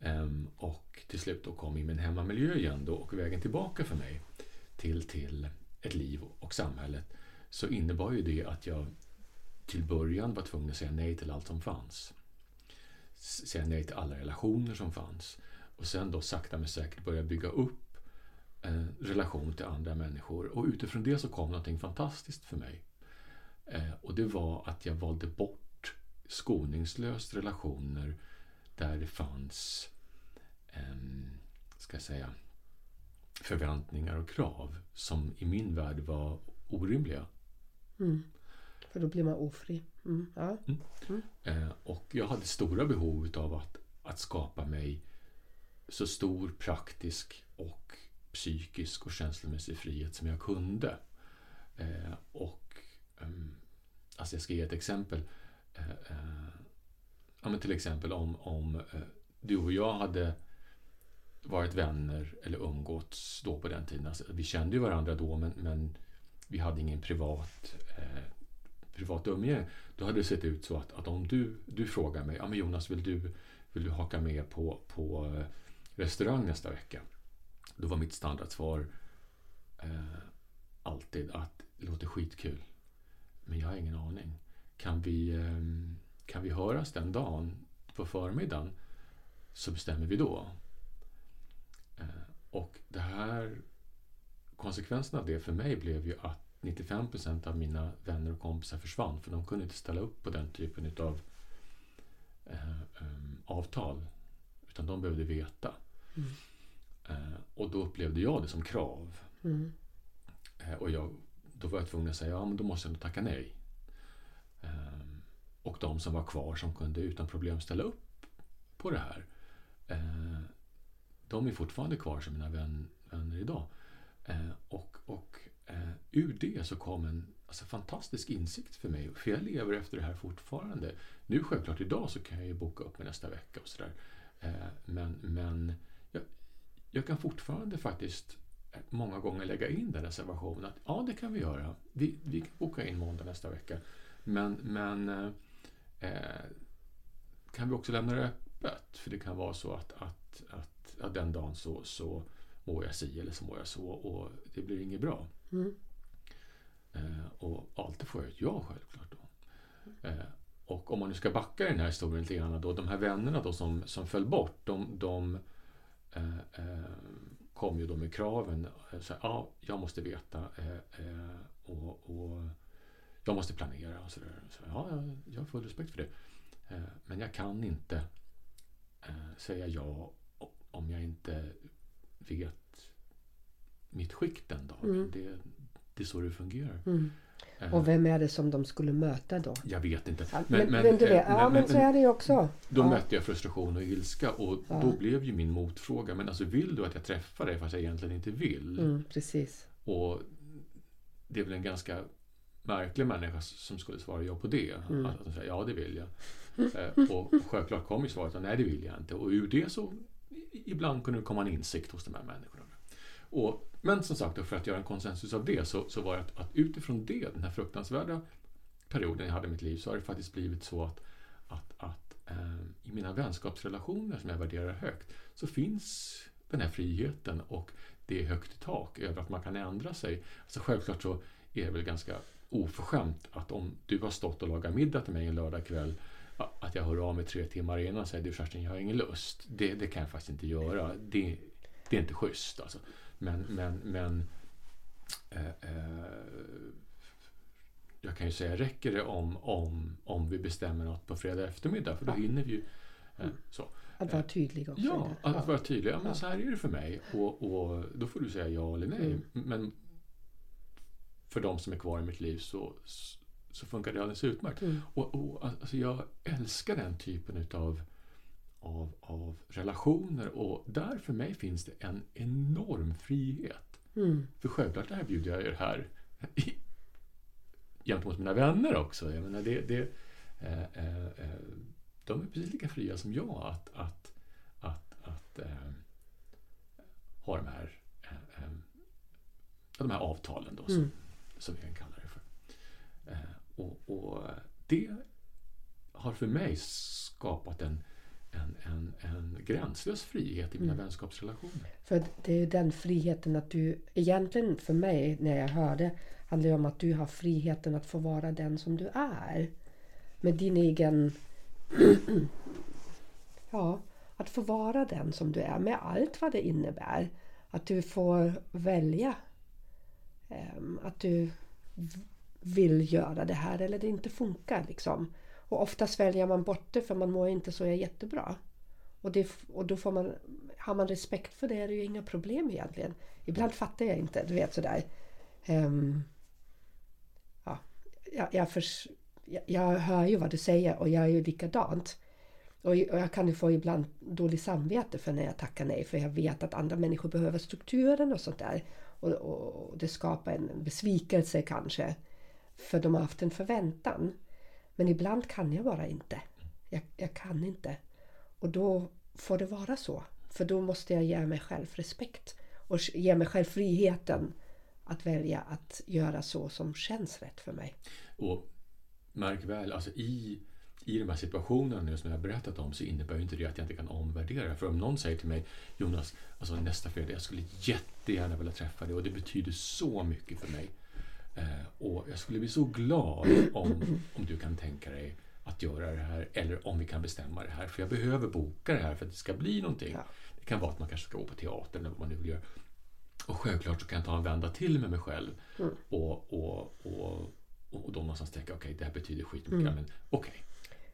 Speaker 3: Ehm, och till slut då kom i min hemmamiljö igen då och vägen tillbaka för mig till, till ett liv och samhället så innebar ju det att jag till början var tvungen att säga nej till allt som fanns. Säga nej till alla relationer som fanns. Och sen då sakta men säkert börja bygga upp en relation till andra människor. Och utifrån det så kom någonting fantastiskt för mig. Eh, och det var att jag valde bort skoningslöst relationer där det fanns em, ska jag säga, förväntningar och krav som i min värld var orimliga.
Speaker 2: Mm. För då blir man ofri. Mm. Ja.
Speaker 3: Eh, och jag hade stora behov av att, att skapa mig så stor praktisk och psykisk och känslomässig frihet som jag kunde. Eh, och ehm, alltså jag ska ge ett exempel. Eh, eh, ja, men till exempel om, om du och jag hade varit vänner eller umgåtts då på den tiden. Alltså, vi kände ju varandra då men, men vi hade ingen privat eh, privat umgänge. Då hade det sett ut så att, att om du, du frågar mig, ja men Jonas vill du, vill du haka med på, på eh, restaurang nästa vecka? Då var mitt standardsvar eh, alltid att det låter skitkul. Men jag har ingen aning. Kan vi, eh, kan vi höras den dagen på förmiddagen så bestämmer vi då. Eh, och det här konsekvensen av det för mig blev ju att 95 procent av mina vänner och kompisar försvann för de kunde inte ställa upp på den typen av eh, um, avtal. Utan de behövde veta.
Speaker 2: Mm.
Speaker 3: Eh, och då upplevde jag det som krav.
Speaker 2: Mm.
Speaker 3: Eh, och jag, då var jag tvungen att säga ja men då måste jag nog tacka nej. Ehm, och de som var kvar som kunde utan problem ställa upp på det här. De är fortfarande kvar som mina vän, vänner idag. Och och eh, ur det så kom en alltså, fantastisk insikt för mig. För jag lever efter det här fortfarande. Nu självklart idag så kan jag ju boka upp mig nästa vecka och sådär. Eh, men men jag, jag kan fortfarande faktiskt eh, många gånger lägga in den reservationen att ja, det kan vi göra. Vi, vi kan boka in måndag nästa vecka. Men, men eh, eh, kan vi också lämna det öppet? För det kan vara så att, att, att, att den dagen så, så mår jag si eller så mår jag så och det blir inget bra.
Speaker 2: Mm.
Speaker 3: Eh, och alltid får jag ett ja självklart. Då. Eh, och om man nu ska backa i den här historien lite grann då, de här vännerna då som, som föll bort, de, de eh, eh kom ju då med kraven. Eh, så här, ja, jag måste veta eh, eh och, och, jag måste planera och sådär. Så, ja, jag, jag har full respekt för det. Eh, men jag kan inte säga ja om jag inte vet mitt skick den dagen.
Speaker 2: Mm.
Speaker 3: Det, det är så det fungerar.
Speaker 2: Mm. Och vem är det som de skulle möta då?
Speaker 3: Jag vet inte.
Speaker 2: Men, men, men, du vet, ja, men, så är det ju också.
Speaker 3: Då
Speaker 2: ja.
Speaker 3: mötte jag frustration och ilska och
Speaker 2: Ja.
Speaker 3: då blev ju min motfråga, men alltså vill du att jag träffar dig fast jag egentligen inte vill?
Speaker 2: Mm, precis.
Speaker 3: Och det är väl en ganska märklig människa som skulle svara ja på det.
Speaker 2: Mm.
Speaker 3: Att de säger ja, det vill jag. Eh, och självklart kom ju svaret att nej, det vill jag inte. Och ur det så ibland kunde det komma en insikt hos de här människorna. Och, men som sagt, då, för att göra en konsensus av det så, så var det att, att utifrån det, den här fruktansvärda perioden jag hade i mitt liv, så har det faktiskt blivit så att, att, att eh, i mina vänskapsrelationer som jag värderar högt så finns den här friheten och det är högt i tak över att man kan ändra sig. Alltså självklart så är det väl ganska oförskämt att om du har stått och lagat middag till mig en lördagkväll att jag hör av mig tre timmar innan och säger du Kerstin, jag har ingen lust. Det, det kan jag faktiskt inte göra. Det, det är inte schysst alltså. Men, men, men eh, eh, jag kan ju säga, räcker det om, om, om vi bestämmer något på fredag eftermiddag? För då
Speaker 2: Ja.
Speaker 3: hinner vi ju eh, så.
Speaker 2: Att vara tydlig också.
Speaker 3: Ja, att vara tydlig. Ja, men så här är det för mig. Och, och då får du säga ja eller nej.
Speaker 2: Mm.
Speaker 3: Men för de som är kvar i mitt liv så, så funkar det alldeles utmärkt.
Speaker 2: Mm.
Speaker 3: Och, och, alltså jag älskar den typen utav, av, av relationer och där för mig finns det en enorm frihet.
Speaker 2: Mm.
Speaker 3: För självklart erbjuder jag er här i, gentemot mina vänner också. Jag menar det, det, eh, eh, eh, de är precis lika fria som jag att, att, att, att eh, ha de här, eh, eh, de här avtalen då, som,
Speaker 2: Mm.
Speaker 3: som vi kan kalla det för. Och, och det har för mig skapat en, en, en, en gränslös frihet i mina
Speaker 2: Mm.
Speaker 3: vänskapsrelationer.
Speaker 2: För det är ju den friheten att du, egentligen för mig när jag hörde, handlar det om att du har friheten att få vara den som du är. Med din egen... ja, att få vara den som du är med allt vad det innebär. Att du får välja. Ehm, att du vill göra det här eller det inte funkar liksom. Och oftast väljer man bort det för man mår inte så jättebra. Och, det, och då får man, har man respekt för det är det ju inga problem egentligen. Ibland fattar jag inte, du vet sådär. Um, jag, jag, förs, jag, jag hör ju vad du säger och jag är ju likadant. Och, och jag kan ju få ibland dåligt samvete för när jag tackar nej för jag vet att andra människor behöver strukturen och sånt där. Och, och det skapar en besvikelse kanske. För de har haft en förväntan. Men ibland kan jag bara inte. Jag, jag kan inte. Och då får det vara så. För då måste jag ge mig själv respekt och ge mig själv friheten att välja att göra så som känns rätt för mig.
Speaker 3: Och märk väl, alltså i, i de här situationerna nu som jag har berättat om så innebär ju inte det att jag inte kan omvärdera. För om någon säger till mig Jonas, alltså nästa fredag, jag skulle jättegärna vilja träffa dig och det betyder så mycket för mig. Eh, och jag skulle bli så glad om, om du kan tänka dig att göra det här eller om vi kan bestämma det här. För jag behöver boka det här för att det ska bli någonting. Ja. Det kan vara att man kanske ska gå på teatern eller vad man nu vill göra. Och självklart så kan jag ta en vända till med mig själv mm. och, och, och, och då någonstans tänka okej, okay, det här betyder skitmycket, mm. men okej, okay,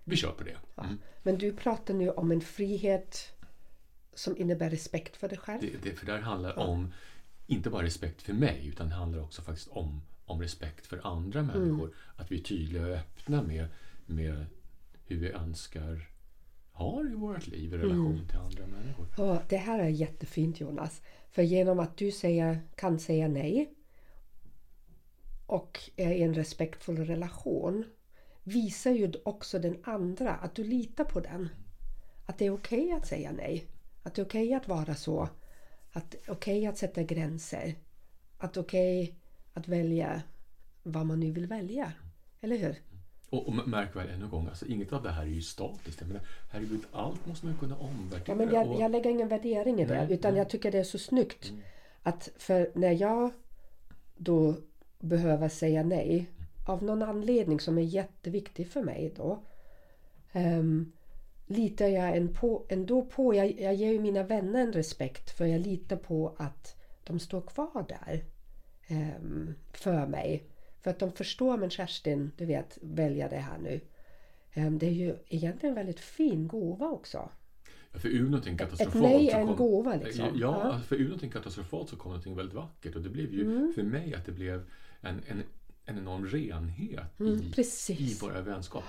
Speaker 3: vi kör på det. Mm.
Speaker 2: Ja. Men du pratar nu om en frihet som innebär respekt för dig själv?
Speaker 3: Det, det för det handlar ja. om inte bara respekt för mig utan det handlar också faktiskt om, om respekt för andra mm. människor. Att vi är tydliga och öppna med, med hur vi önskar ha i vårt liv i relation mm. till andra människor.
Speaker 2: Ja, det här är jättefint Jonas. För genom att du säger, kan säga nej och är i en respektfull relation visar ju också den andra att du litar på den. Att det är okej okay att säga nej. Att det är okej okay att vara så. Att det är okej okay att sätta gränser. Att det är okej att välja vad man nu vill välja. Eller hur?
Speaker 3: Och, och märk väl ännu en gång, alltså, inget av det här är ju statiskt. Jag menar, herregud, allt måste man kunna omvärdera.
Speaker 2: Ja, men jag, och... jag lägger ingen värdering i det, nej, utan nej. jag tycker det är så snyggt. Mm. Att för när jag då behöver säga nej av någon anledning som är jätteviktig för mig då. Um, litar jag en på, ändå på, jag, jag ger ju mina vänner en respekt för jag litar på att de står kvar där för mig. För att de förstår, men Kerstin, du vet, välja det här nu. Um, det är ju egentligen en väldigt fin gåva också.
Speaker 3: Ja, för ur någonting katastrofalt...
Speaker 2: Ett nej är en gåva liksom.
Speaker 3: Ja, ja, för ur någonting katastrofalt så kom någonting väldigt vackert. Och det blev ju mm. för mig att det blev en, en, en enorm renhet mm, i, i våra vänskap.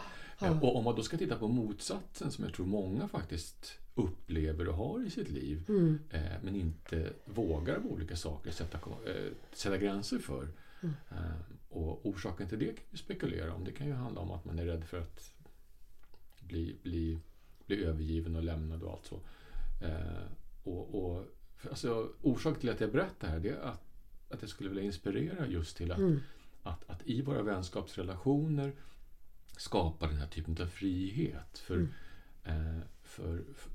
Speaker 3: Ja. Och om man då ska titta på motsatsen som jag tror många faktiskt upplever och har i sitt liv mm. eh, men inte vågar på olika saker sätta, eh, sätta gränser för. Mm. Eh, och orsaken till det kan vi spekulera om. Det kan ju handla om att man är rädd för att bli, bli, bli övergiven och lämnad och allt så. Eh, och, och, alltså, orsaken till att jag berättar här det är att, att jag skulle vilja inspirera just till att, mm. att, att i våra vänskapsrelationer skapa den här typen av frihet. För, mm. eh, för, för,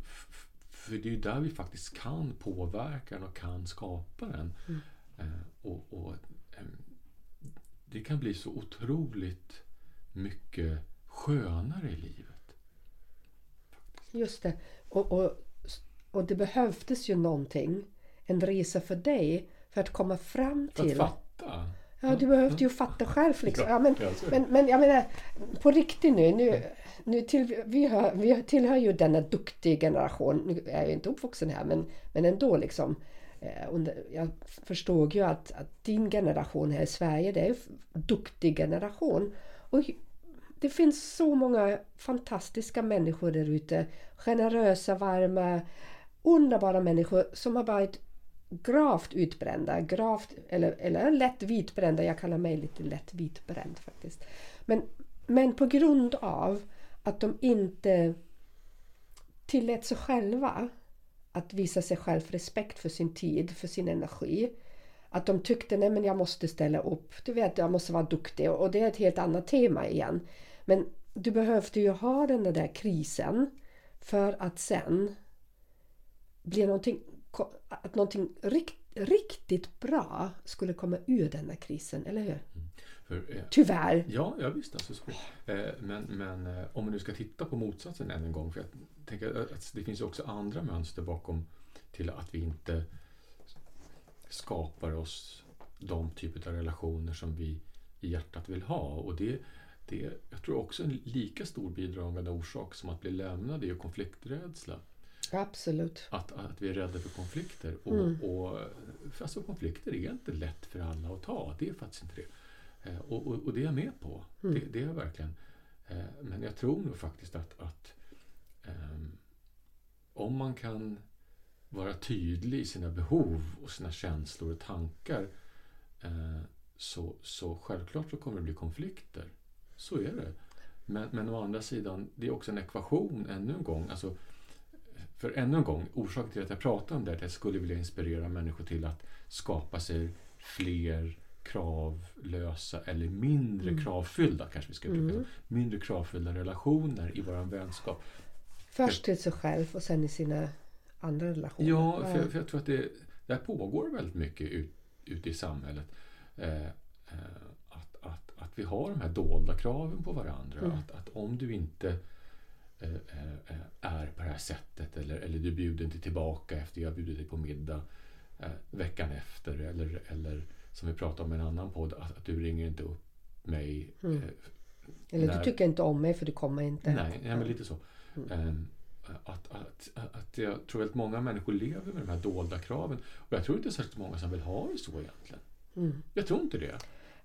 Speaker 3: för, det är ju där vi faktiskt kan påverka den och kan skapa den. Mm. Eh, och, och eh, det kan bli så otroligt mycket skönare i livet.
Speaker 2: Just det. Och, och, och det behövdes ju någonting, en resa för dig, för att komma fram till...
Speaker 3: För att fatta?
Speaker 2: Ja, du behövde ju fatta själv. Liksom. Ja, men, men, men jag menar, på riktigt nu. nu, nu till, vi, hör, vi tillhör ju denna duktiga generation. Nu är jag inte uppvuxen här, men, men ändå liksom. Eh, jag förstod ju att, att din generation här i Sverige, det är en duktig generation. Och det finns så många fantastiska människor där ute. Generösa, varma, underbara människor som har varit gravt utbrända, gravt, eller, eller lätt vitbrända. Jag kallar mig lite lätt vitbränd faktiskt. Men, men på grund av att de inte tillät sig själva att visa sig själv respekt för sin tid, för sin energi. Att de tyckte nej men jag måste ställa upp, du vet jag måste vara duktig och det är ett helt annat tema igen. Men du behövde ju ha den där krisen för att sen bli någonting, att någonting rikt, riktigt bra skulle komma ur den där krisen, eller hur? Mm. För, eh, Tyvärr.
Speaker 3: Ja, ja visst. Alltså, så, eh, men men eh, om vi nu ska titta på motsatsen än en gång. För jag tänker att det finns också andra mönster bakom till att vi inte skapar oss de typer av relationer som vi i hjärtat vill ha. Och det, det jag tror också en lika stor bidragande orsak som att bli lämnad är konflikträdsla.
Speaker 2: Absolut.
Speaker 3: Att, att vi är rädda för konflikter. Och, mm. och, alltså, konflikter är inte lätt för alla att ta. Det är faktiskt inte det. Eh, och, och, och, det är jag med på. Mm. Det, det, är jag verkligen. Eh, men jag tror nog faktiskt att, att um, om man kan vara tydlig i sina behov och sina känslor och tankar eh, så, så självklart så kommer det bli konflikter. Så är det. Men, men å andra sidan, det är också en ekvation ännu en gång. Alltså, för ännu en gång, orsaken till att jag pratar om det är att jag skulle vilja inspirera människor till att skapa sig fler kravlösa eller mindre mm. kravfyllda, kanske vi ska uttrycka mm. mindre kravfyllda relationer i vår vänskap.
Speaker 2: Först till sig själv och sen i sina andra relationer.
Speaker 3: Ja, för, för jag tror att det, det här pågår väldigt mycket ut, ute i samhället. Eh, eh, att, att, att vi har de här dolda kraven på varandra. Mm. Att, att om du inte är på det här sättet eller, eller du bjuder inte tillbaka efter jag bjuder dig på middag eh, veckan efter eller, eller som vi pratade om i en annan podd att, att du ringer inte upp mig. Mm. Eh,
Speaker 2: eller när... du tycker inte om mig för du kommer inte.
Speaker 3: Nej, nej men lite så. Mm. Ehm, att, att, att jag tror att många människor lever med de här dolda kraven. Och jag tror inte särskilt många som vill ha det så egentligen. Mm. Jag tror inte det.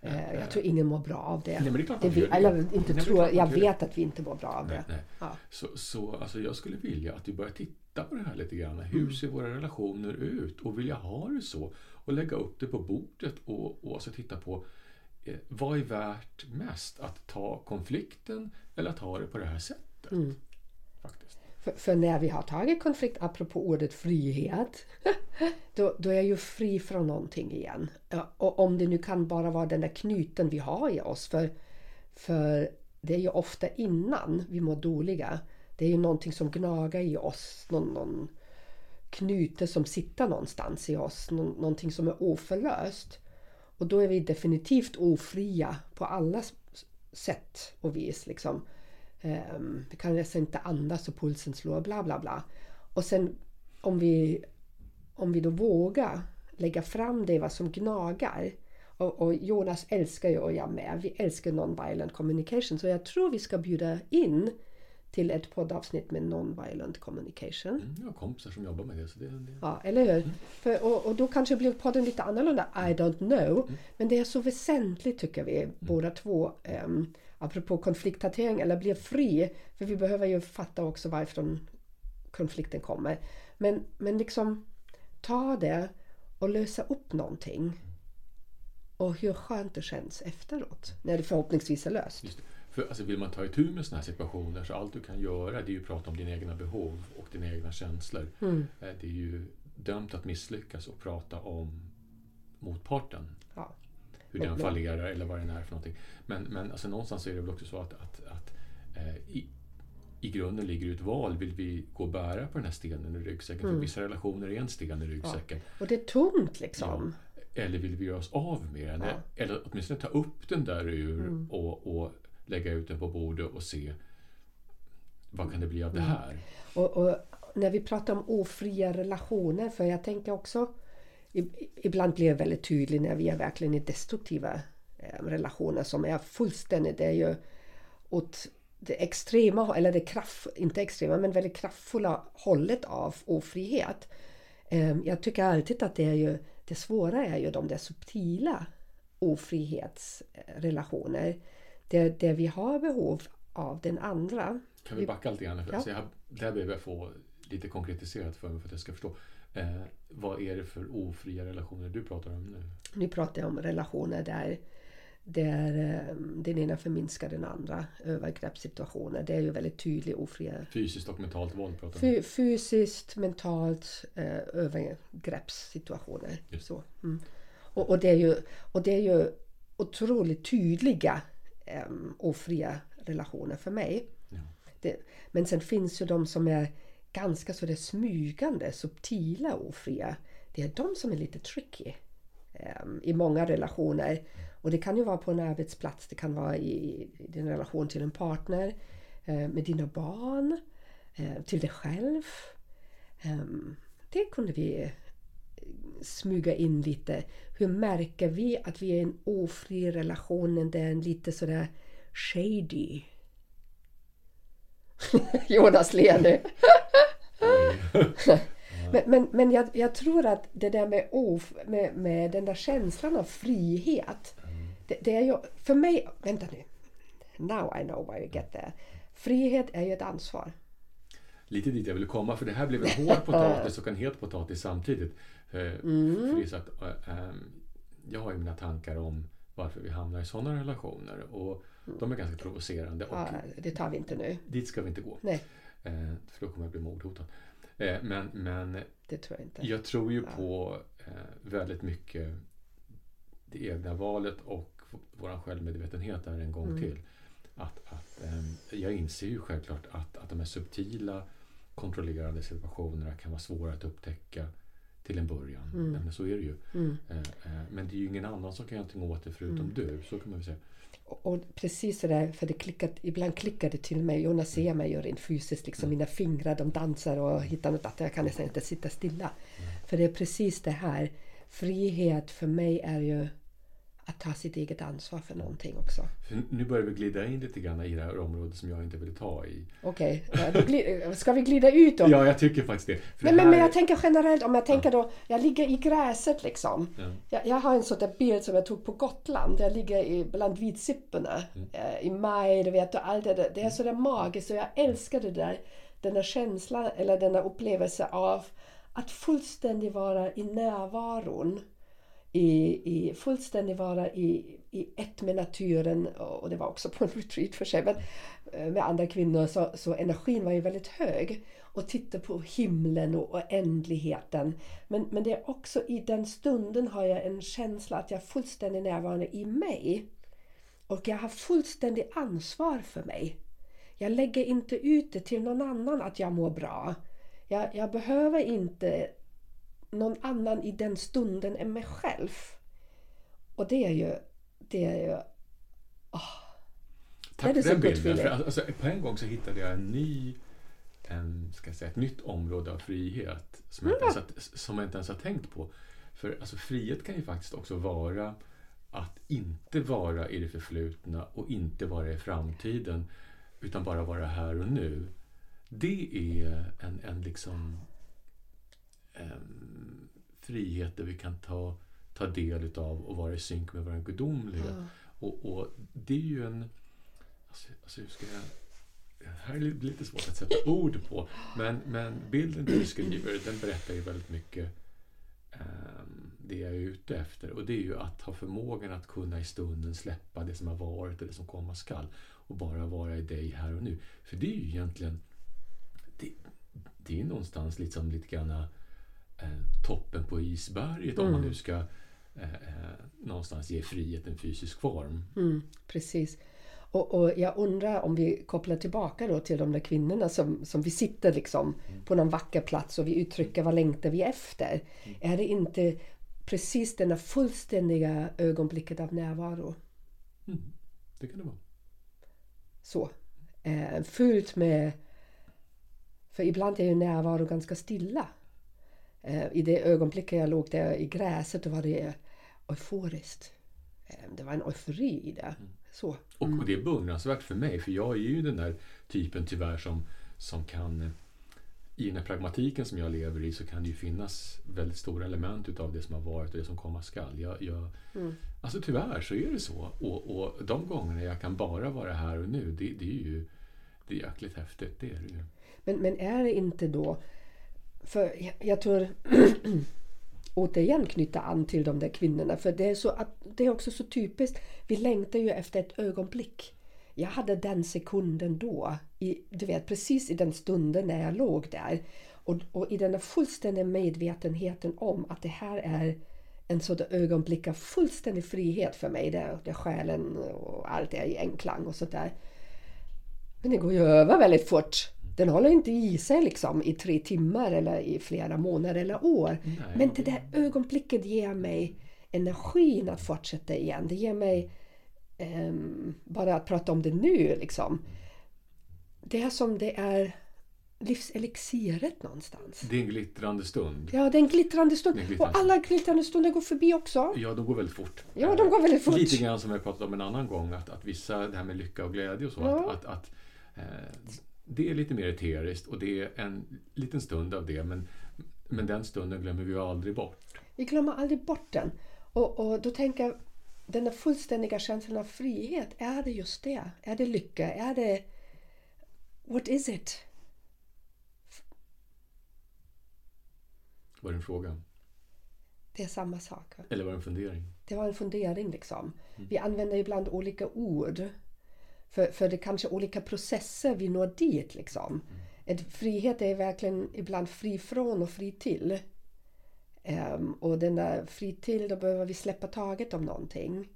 Speaker 2: Eh, jag tror ingen mår bra av det.
Speaker 3: Nej, men det, är
Speaker 2: det
Speaker 3: vi,
Speaker 2: eller inte nej, tror, jag vet att vi inte mår bra av
Speaker 3: nej, det. Nej. Ja. Så, så alltså, jag skulle vilja att vi börjar titta på det här lite grann. Hur mm. ser våra relationer ut? Och vill jag ha det så? Och lägga upp det på bordet och, och alltså titta på eh, vad är värt mest? Att ta konflikten eller att ha det på det här sättet? Mm.
Speaker 2: För, för, när vi har tagit konflikt, apropå ordet frihet, då, då är jag ju fri från någonting igen. Och om det nu kan bara vara den där knuten vi har i oss. För, för det är ju ofta innan vi mår dåliga. Det är ju någonting som gnagar i oss. Någon, någon knute som sitter någonstans i oss. Någon, någonting som är oförlöst. Och då är vi definitivt ofria på alla sätt och vis. Liksom. Um, vi kan nästan inte andas och pulsen slår, bla bla bla. Och sen om vi, om vi då vågar lägga fram det vad som gnagar. Och, och Jonas älskar ju och jag med. Vi älskar non-violent communication. Så jag tror vi ska bjuda in till ett poddavsnitt med non-violent communication. Mm,
Speaker 3: jag har kompisar som jobbar med det. Så det, det...
Speaker 2: Ja, eller hur? Mm. För, och, och, då kanske blir podden lite annorlunda. I don't know. Mm. Men det är så väsentligt tycker vi båda två. Um, apropå konflikthantering, eller blir fri. För vi behöver ju fatta också varifrån konflikten kommer. Men, men liksom ta det och lösa upp någonting. Och hur skönt det känns efteråt, när det förhoppningsvis är löst.
Speaker 3: För alltså, vill man ta itu med sådana här situationer så allt du kan göra det är ju att prata om dina egna behov och dina egna känslor. Mm. Eh, det är ju dömt att misslyckas och prata om motparten. Ja hur den fallerar eller vad den är för någonting. Men, men alltså, någonstans är det väl också så att, att, att eh, i, i grunden ligger det ett val. Vill vi gå och bära på den här stenen i ryggsäcken? Mm. För vissa relationer är en sten i ryggsäcken. Ja.
Speaker 2: Och det är tungt liksom.
Speaker 3: Ja. Eller vill vi göra oss av med den? Ja. Eller åtminstone ta upp den där ur mm. och, och lägga ut den på bordet och se vad kan det bli av mm. det här?
Speaker 2: Och, och, när vi pratar om ofria relationer, för jag tänker också ibland blir det väldigt tydligt när vi är verkligen i destruktiva eh, relationer som är fullständigt, det är ju åt det extrema, eller det kraft, inte extrema, men väldigt kraftfulla hållet av ofrihet. Eh, jag tycker alltid att det är ju, det svåra är ju de där subtila ofrihetsrelationer. Där, där vi har behov av den andra.
Speaker 3: Kan vi backa lite grann? Ja. Jag, där behöver jag få lite konkretiserat för mig för att jag ska förstå. Eh, vad är det för ofria relationer du pratar om nu?
Speaker 2: Nu pratar jag om relationer där, där eh, den ena förminskar den andra. Övergreppssituationer. Det är ju väldigt tydligt ofria.
Speaker 3: Fysiskt och mentalt våld pratar du
Speaker 2: om? Fysiskt, mentalt, eh, övergreppssituationer. Så. Mm. Och, och, det är ju, och det är ju otroligt tydliga eh, ofria relationer för mig. Ja. Det, men sen finns ju de som är ganska så det smygande, subtila ofria. Det är de som är lite tricky um, i många relationer. Och det kan ju vara på en arbetsplats, det kan vara i, i din relation till en partner, uh, med dina barn, uh, till dig själv. Um, det kunde vi eh, smyga in lite. Hur märker vi att vi är i en ofri relation där en lite sådär shady Jonas ler nu. men men, men jag, jag, tror att det där med, of, med, med den där känslan av frihet. Det, det är ju, för mig, vänta nu. Now I know why you get there. Frihet är ju ett ansvar.
Speaker 3: Lite dit jag ville komma, för det här blev en hård potatis och en het potatis samtidigt. För,
Speaker 2: Mm.
Speaker 3: för det att, äh, ähm, jag har ju mina tankar om varför vi hamnar i sådana relationer och de är ganska provocerande och
Speaker 2: Ja, det tar vi inte nu.
Speaker 3: dit ska vi inte gå.
Speaker 2: Nej,
Speaker 3: Eh, för då kommer jag bli mordhotad. Eh, men, men
Speaker 2: det tror jag inte.
Speaker 3: jag tror ju på eh, väldigt mycket det egna valet och vår självmedvetenhet där en gång
Speaker 2: Mm.
Speaker 3: till. Att, att, eh, jag inser ju självklart att, att de här subtila kontrollerade situationerna kan vara svåra att upptäcka till en början.
Speaker 2: Mm.
Speaker 3: Men så är det ju.
Speaker 2: Mm.
Speaker 3: Men det är ju ingen annan som kan göra någonting åt det förutom
Speaker 2: Mm.
Speaker 3: du. Så kan man säga.
Speaker 2: Och, och precis så där, för det klickat, ibland klickar det till mig. Jonas ser mig ju rent fysiskt, liksom mina fingrar de dansar och hittar något att jag kan nästan inte sitta stilla. För det är precis det här. Frihet för mig är ju att ta sitt eget ansvar för någonting också.
Speaker 3: Nu börjar vi glida in lite grann i det här området som jag inte vill ta i.
Speaker 2: Okej, ja, gli- ska vi glida ut då?
Speaker 3: Ja, jag tycker faktiskt det. För
Speaker 2: Nej,
Speaker 3: det här
Speaker 2: men jag tänker generellt, om jag tänker då, jag ligger i gräset liksom.
Speaker 3: Ja.
Speaker 2: Jag, jag har en sån där bild som jag tog på Gotland. Jag ligger i, bland vitsipporna
Speaker 3: Mm.
Speaker 2: eh, i maj, du vet, och allt det där. Det är så där magiskt och jag älskar det där. Den där känslan, eller den där upplevelsen av att fullständigt vara i närvaron. I, i fullständig vara i, i ett med naturen och det var också på en retreat för sig men eh, med andra kvinnor så, så energin var ju väldigt hög och titta på himlen och oändligheten. Men, men det är också i den stunden har jag en känsla att jag är fullständigt närvarande i mig. Och jag har fullständigt ansvar för mig. Jag lägger inte ut det till någon annan att jag mår bra. Jag, jag behöver inte någon annan i den stunden än mig själv. Och det är ju... Det är ju
Speaker 3: Tack
Speaker 2: That is
Speaker 3: för den bilden. För alltså, på en gång så hittade jag en ny, en, ska jag säga, ett nytt område av frihet som jag, inte ens, har- som jag inte ens har tänkt på. För alltså, frihet kan ju faktiskt också vara att inte vara i det förflutna och inte vara i framtiden utan bara vara här och nu. Det är en, en liksom em, frihet där vi kan ta, ta del utav och vara i synk med vår gudomliga. Och, och det är ju en... Alltså, alltså hur ska jag... Det här är li- lite svårt att sätta ord på. Men, men bilden du beskriver, den berättar ju väldigt mycket ehm, det jag är ute efter. Och det är ju att ha förmågan att kunna i stunden släppa det som har varit och det som komma skall. Och bara vara i dig här och nu. För det är ju egentligen... Det, det är någonstans liksom lite grann toppen på isberget om man nu ska eh, eh, någonstans ge frihet en fysisk form.
Speaker 2: Mm, precis. Och, och jag undrar om vi kopplar tillbaka då till de där kvinnorna som, som vi sitter liksom på någon vacker plats och vi uttrycker vad längtar vi efter. Är det inte precis denna fullständiga ögonblicket av närvaro?
Speaker 3: Mm, det kan det vara.
Speaker 2: Så. Eh, fyllt med... För ibland är ju närvaro ganska stilla. Eh, I det ögonblicket jag låg där i gräset då var det euforiskt. Eh, det var en eufori i det. Så.
Speaker 3: Och, och det är beundransvärt för mig, för jag är ju den där typen tyvärr som, som kan... eh, I den här pragmatiken som jag lever i så kan det ju finnas väldigt stora element utav det som har varit och det som komma skall. Jag, jag, Alltså tyvärr så är det så. Och, och de gångerna jag kan bara vara här och nu, det, det är ju det är jäkligt häftigt. Det är det ju.
Speaker 2: Men, men är det inte då... För jag, jag tror... återigen knyta an till de där kvinnorna. För det är, så att, det är också så typiskt. Vi längtar ju efter ett ögonblick. Jag hade den sekunden då. I, du vet, precis i den stunden när jag låg där. Och, och i den där fullständiga medvetenheten om att det här är en sådan ögonblick av fullständig frihet för mig. Där, där själen och allt är i enklang och sådär. Men det går ju över väldigt fort. Den håller inte i sig liksom i tre timmar eller i flera månader eller år.
Speaker 3: Nej.
Speaker 2: Men det där ögonblicket ger mig energin att fortsätta igen. Det ger mig ehm, bara att prata om det nu liksom. Det är som det är livselixiret någonstans.
Speaker 3: Det är en glittrande stund.
Speaker 2: Ja, det är en glittrande stund.
Speaker 3: En glittrande
Speaker 2: Och alla glittrande stunder går förbi också.
Speaker 3: Ja, de går väldigt fort.
Speaker 2: Ja, de går väldigt fort.
Speaker 3: Lite grann som jag pratat om en annan gång, att, att vissa, det här med lycka och glädje och så,
Speaker 2: Ja.
Speaker 3: att, att, att eh, det är lite mer eteriskt och det är en liten stund av det, men, men den stunden glömmer vi aldrig bort.
Speaker 2: Vi glömmer aldrig bort den. Och, och då tänker jag, den där fullständiga känslan av frihet, är det just det? Är det lycka? Är det... What is it?
Speaker 3: Var det en fråga?
Speaker 2: Det är samma sak.
Speaker 3: Eller var det en fundering?
Speaker 2: Det var en fundering liksom. Vi använder ibland olika ord. För, för det är kanske olika processer vi når dit liksom. Ett frihet är verkligen ibland fri från och fri till. Ehm, och den där fri till, då behöver vi släppa taget om någonting.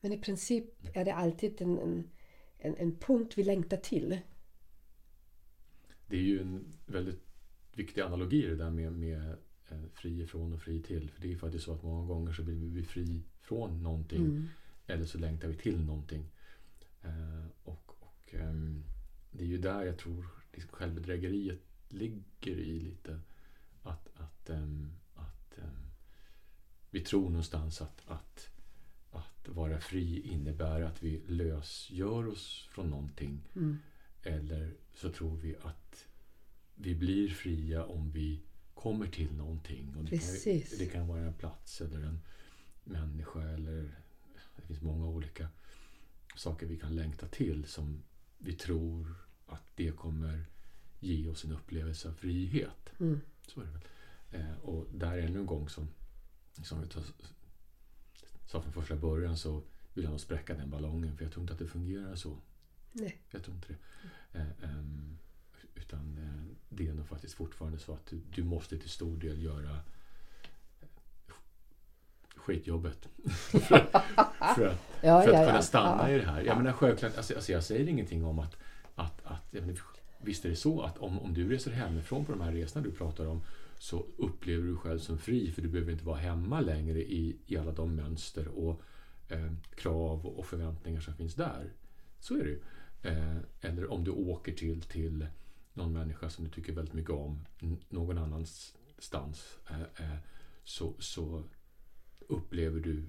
Speaker 2: Men i princip är det alltid en, en, en, en punkt vi längtar till.
Speaker 3: Det är ju en väldigt viktig analogi det där med, med eh, fri ifrån och fri till. För det är faktiskt så att många gånger så vill vi bli fri från någonting.
Speaker 2: Mm.
Speaker 3: Eller så längtar vi till någonting. Eh, och och ehm, det är ju där jag tror liksom självbedrägeriet ligger i lite. Att, att, ehm, att ehm, vi tror någonstans att, att, att vara fri innebär att vi lösgör oss från någonting.
Speaker 2: Mm.
Speaker 3: Eller så tror vi att vi blir fria om vi kommer till någonting. Och det. Kan, det kan vara en plats eller en människa eller det finns många olika saker vi kan längta till som vi tror att det kommer ge oss en upplevelse av frihet.
Speaker 2: Mm.
Speaker 3: Så är det väl. Eh, och där ännu en gång som, som vi sa från första början så vill jag nog spräcka den ballongen för jag tror inte att det fungerar så.
Speaker 2: Nej.
Speaker 3: Jag tror inte det. Eh, ehm, utan eh, det är nog faktiskt fortfarande så att du, du måste till stor del göra skitjobbet. för, för att,
Speaker 2: Ja,
Speaker 3: för att
Speaker 2: ja,
Speaker 3: kunna stanna i det här. Jag menar självklart, alltså, alltså jag säger ingenting om att, att, att menar, visst är det så att om, om du reser hemifrån på de här resorna du pratar om så upplever du dig själv som fri för du behöver inte vara hemma längre i, i alla de mönster och eh, krav och förväntningar som finns där. Så är det ju. Eh, eller om du åker till, till någon människa som du tycker väldigt mycket om någon annanstans eh, eh, så, så upplever du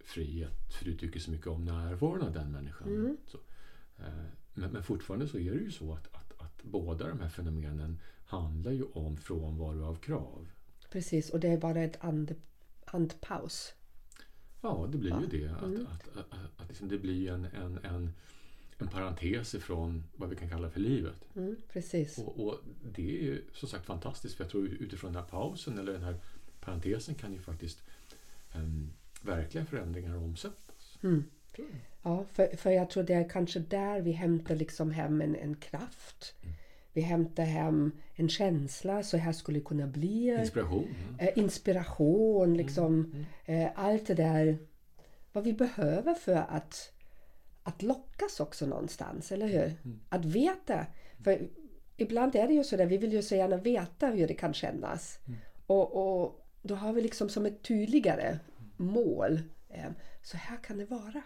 Speaker 3: frihet för du tycker så mycket om närvaron av den människan.
Speaker 2: Mm.
Speaker 3: Så, eh, men, men fortfarande så är det ju så att, att, att båda de här fenomenen handlar ju om frånvaro av krav.
Speaker 2: Precis, och det är bara ett and, andpaus.
Speaker 3: Ja, det blir ju
Speaker 2: Ja.
Speaker 3: det. Att,
Speaker 2: Mm.
Speaker 3: att, att, att, att liksom det blir en, en, en, en parentes ifrån vad vi kan kalla för livet.
Speaker 2: Mm, precis.
Speaker 3: Och, och det är ju som sagt fantastiskt för jag tror utifrån den här pausen eller den här parentesen kan ju faktiskt verkliga förändringar omsättas.
Speaker 2: Mm. Ja, för, för jag tror det är kanske där vi hämtar liksom hem en, en kraft. Vi hämtar hem en känsla, så här skulle det kunna bli.
Speaker 3: Inspiration. mm.
Speaker 2: Eh, inspiration, liksom.
Speaker 3: Mm.
Speaker 2: Eh, allt det där. Vad vi behöver för att, att lockas också någonstans, eller hur?
Speaker 3: Mm.
Speaker 2: Att veta. För ibland är det ju så där, vi vill ju så gärna veta hur det kan kännas.
Speaker 3: Mm.
Speaker 2: Och, och då har vi liksom som ett tydligare mål. Eh, så här kan det vara.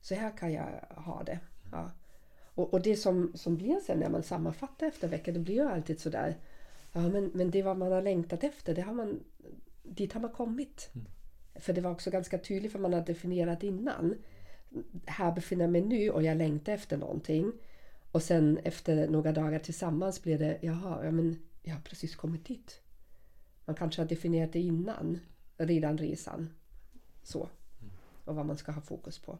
Speaker 2: Så här kan jag ha det. Ja. Och, och det som, som blir sen när man sammanfattar efter veckan, det blir ju alltid sådär. Ja men, men det vad man har längtat efter, det har man, dit har man kommit. För det var också ganska tydligt för man har definierat innan. Här befinner jag mig nu och jag längtar efter någonting. Och sen efter några dagar tillsammans blir det, jaha, ja, men jag har precis kommit dit. Man kanske har definierat det innan, redan resan. Så. Och vad man ska ha fokus på.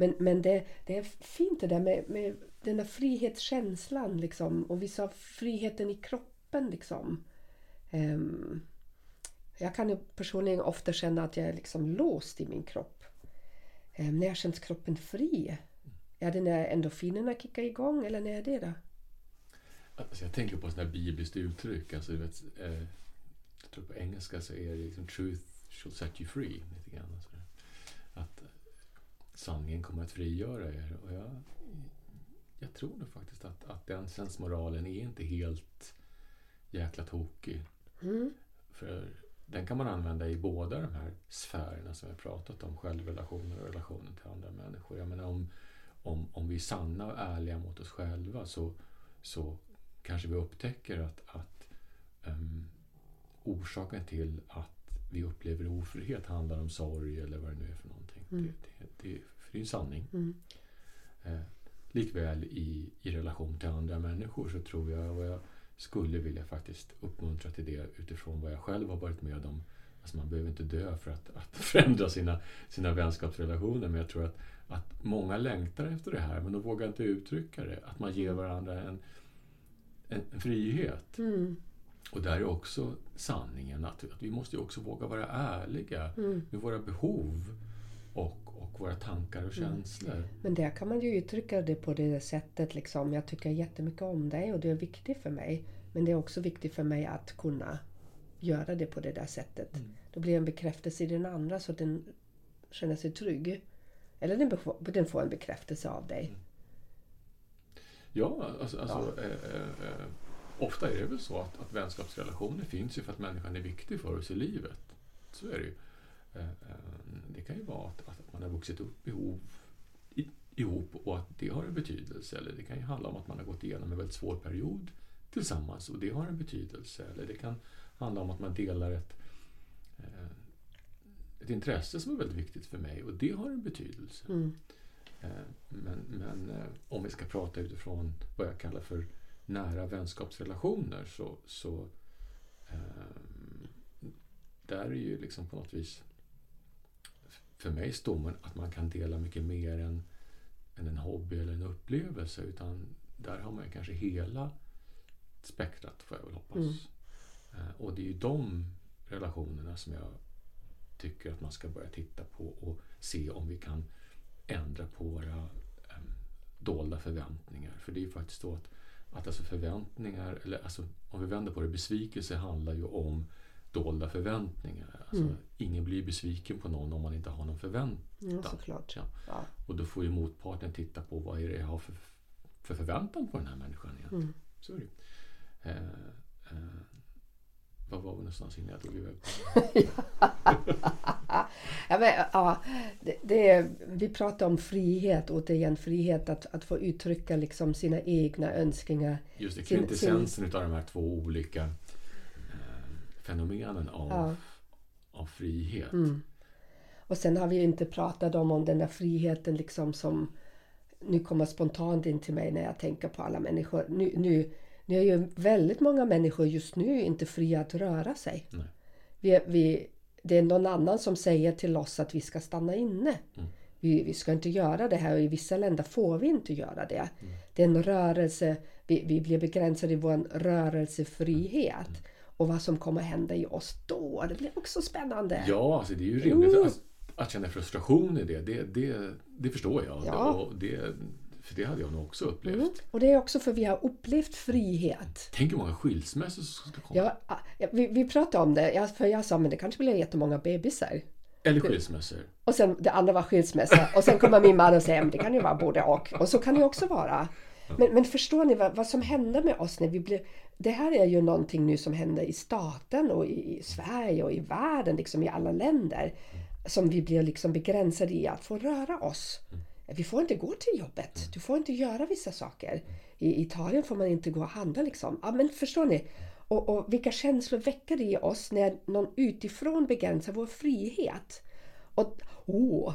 Speaker 2: Men, men det, det är fint det där med, med den där frihetskänslan liksom. Och vi sa friheten i kroppen liksom. Ehm, jag kan ju personligen ofta känna att jag är liksom låst i min kropp. Ehm, när känns kroppen fri? Är det när endorfinerna kickar igång eller när är det då?
Speaker 3: Alltså jag tänker på sådana här bibliskt uttryck. Alltså, du vet, eh, jag tror på engelska så är det liksom truth shall set you free. Lite grann, alltså. Att sanningen kommer att frigöra er. Och jag, jag tror nog faktiskt att, att den sensmoralen är inte helt jäkla tokig.
Speaker 2: Mm.
Speaker 3: För den kan man använda i båda de här sfärerna som vi har pratat om. Självrelationer och relationen till andra människor. Jag menar om, om, om vi är sanna och ärliga mot oss själva så, så kanske vi upptäcker att, att ehm, orsaken till att vi upplever ofrihet handlar om sorg eller vad det nu är för någonting.
Speaker 2: Mm.
Speaker 3: Det, det, det, för det är en sanning.
Speaker 2: Mm.
Speaker 3: Eh, likväl i, i relation till andra människor så tror jag och jag skulle vilja faktiskt uppmuntra till det utifrån vad jag själv har varit med om Alltså man behöver inte dö för att, att förändra sina, sina vänskapsrelationer men jag tror att, att många längtar efter det här men de vågar inte uttrycka det. Att man ger varandra en, en, frihet.
Speaker 2: Mm.
Speaker 3: Och där är också sanningen att, att vi måste också våga vara ärliga
Speaker 2: Mm.
Speaker 3: med våra behov och, och våra tankar och känslor.
Speaker 2: Men där kan man ju uttrycka det på det sättet liksom. Jag tycker jättemycket om dig och det är viktigt för mig. Men det är också viktigt för mig att kunna göra det på det där sättet.
Speaker 3: Mm.
Speaker 2: Då blir det en bekräftelse i den andra så att den känner sig trygg. Eller den, den får en bekräftelse av dig.
Speaker 3: Ja, alltså, alltså Eh, eh, eh, ofta är det väl så att, att vänskapsrelationer finns ju för att människan är viktig för oss i livet. Så är det ju. Eh, eh, det kan ju vara att, att man har vuxit upp ihop, i, ihop och att det har en betydelse. Eller det kan ju handla om att man har gått igenom en väldigt svår period tillsammans och det har en betydelse. Eller det kan handla om att man delar ett, ett intresse som är väldigt viktigt för mig och det har en betydelse.
Speaker 2: Mm.
Speaker 3: Eh, Men, men eh, om vi ska prata utifrån vad jag kallar för nära vänskapsrelationer så, så eh, där är ju liksom på något vis för mig stommen att man kan dela mycket mer än, än en hobby eller en upplevelse utan där har man ju kanske hela spektrat får jag väl hoppas.
Speaker 2: Mm.
Speaker 3: Och det är ju de relationerna som jag tycker att man ska börja titta på och se om vi kan ändra på våra em, dolda förväntningar. För det är ju faktiskt så att, att alltså förväntningar, eller alltså om vi vänder på det, besvikelse handlar ju om dolda förväntningar. Alltså,
Speaker 2: Mm.
Speaker 3: Ingen blir besviken på någon om man inte har någon förväntan.
Speaker 2: Ja, såklart.
Speaker 3: Ja.
Speaker 2: Ja.
Speaker 3: Och då får ju motparten titta på vad är det jag har för, för förväntan på den här människan egentligen.
Speaker 2: Mm.
Speaker 3: Så är det eh, eh, Var var vi någonstans innan jag drog iväg
Speaker 2: Ja, men, ja, det, det vi pratar om frihet, återigen frihet att, att få uttrycka liksom sina egna önskningar.
Speaker 3: Just det,
Speaker 2: Sin-
Speaker 3: kvintessensen utav de här två olika eh, fenomenen av,
Speaker 2: Ja.
Speaker 3: av frihet.
Speaker 2: Mm. Och sen har vi ju inte pratat om, om den där friheten liksom som nu kommer spontant in till mig när jag tänker på alla människor. Nu, nu, nu är ju väldigt många människor just nu inte fria att röra sig. Vi, vi, det är någon annan som säger till oss att vi ska stanna inne.
Speaker 3: Mm.
Speaker 2: Vi, vi ska inte göra det här och i vissa länder får vi inte göra det.
Speaker 3: Mm.
Speaker 2: Det är en rörelse, vi, vi blir begränsade i vår rörelsefrihet.
Speaker 3: Mm.
Speaker 2: Och vad som kommer hända i oss då, det blir också spännande.
Speaker 3: Ja, alltså det är ju rimligt
Speaker 2: Mm.
Speaker 3: att, att känna frustration i det. Det, det, det förstår jag.
Speaker 2: Ja.
Speaker 3: Och det, för det hade jag nog också upplevt.
Speaker 2: Mm. Och det är också för vi har upplevt frihet.
Speaker 3: Tänk hur många skilsmässor som ska komma.
Speaker 2: Ja, ja, vi, vi pratade om det, jag, för jag sa men det kanske blir jättemånga bebisar.
Speaker 3: Eller skilsmässor.
Speaker 2: Och sen det andra var skilsmässa. Och sen kommer min man och säger men det kan ju vara både och. Och så kan det också vara. Men, men förstår ni vad, vad som hände med oss när vi blev... Det här är ju någonting nu som händer i staten och i, i Sverige och i världen, liksom i alla länder. Som vi blir liksom begränsade i att få röra oss. Vi får inte gå till jobbet. Du får inte göra vissa saker. I Italien får man inte gå och handla liksom. Ja, men förstår ni? Och, och vilka känslor väcker det i oss när någon utifrån begränsar vår frihet? Och åh,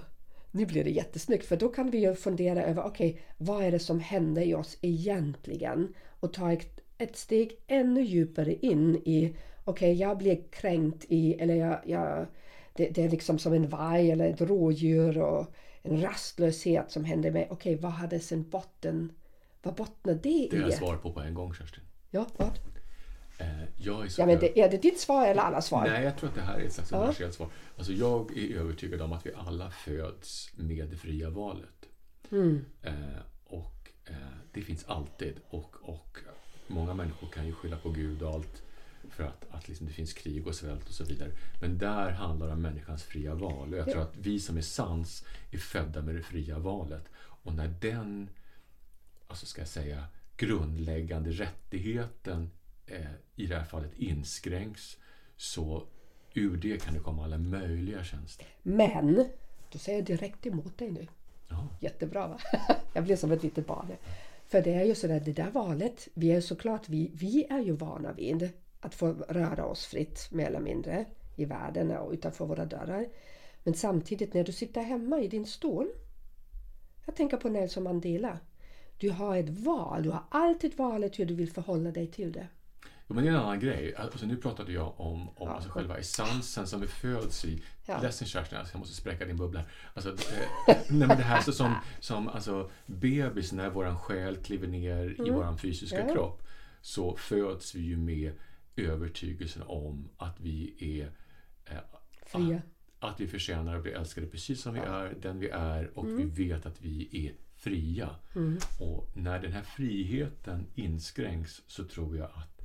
Speaker 2: nu blir det jättesnyggt för då kan vi ju fundera över okej, vad är det som händer i oss egentligen? Och ta ett, ett steg ännu djupare in i okej, jag blir kränkt i eller jag, jag det, det är liksom som en varg eller ett rådjur och en rastlöshet som händer mig. Okej, vad hade sin botten? Vad bottnar det
Speaker 3: Det har
Speaker 2: i?
Speaker 3: jag svar på på en gång, Kerstin.
Speaker 2: Ja, vad?
Speaker 3: Eh, jag är så
Speaker 2: Ja, men det, är det ditt svar eller alla svar?
Speaker 3: Nej, jag tror att det här är ett slags
Speaker 2: Ja.
Speaker 3: universellt svar. Alltså, jag är övertygad om att vi alla föds med det fria valet.
Speaker 2: Mm.
Speaker 3: Eh, och eh, det finns alltid. Och, och många människor kan ju skylla på Gud och allt för att, att liksom det finns krig och svält och så vidare. Men där handlar det om människans fria val. Och jag
Speaker 2: Ja.
Speaker 3: tror att vi som är sans är födda med det fria valet. Och när den, alltså ska jag säga, grundläggande rättigheten eh, i det här fallet inskränks så ur det kan det komma alla möjliga tjänster.
Speaker 2: Men, då säger jag direkt emot dig nu.
Speaker 3: Ja.
Speaker 2: Jättebra va? Jag blir som ett litet barn. För det är ju sådär, det där valet, vi är såklart, vi, vi är ju vana vid att få röra oss fritt mer eller mindre i världen och utanför våra dörrar. Men samtidigt när du sitter hemma i din stol. Jag tänker på Nelson Mandela. Du har ett val, du har alltid valet hur du vill förhålla dig till det.
Speaker 3: Jo, men det är en annan grej. Alltså, nu pratade jag om, om alltså, själva essensen som vi föds i.
Speaker 2: Ja.
Speaker 3: Ledsen Kerstin, alltså, jag måste spräcka din bubbla. Alltså, eh, nej, men det här så som, som alltså, bebis, när vår själ kliver ner i vår fysiska
Speaker 2: Mm. Ja.
Speaker 3: kropp, så föds vi ju med övertygelsen om att vi är eh,
Speaker 2: Fria.
Speaker 3: att vi förtjänar att bli älskade precis som vi är, den vi är och vi vet att vi är fria. Och när den här friheten inskränks så tror jag att,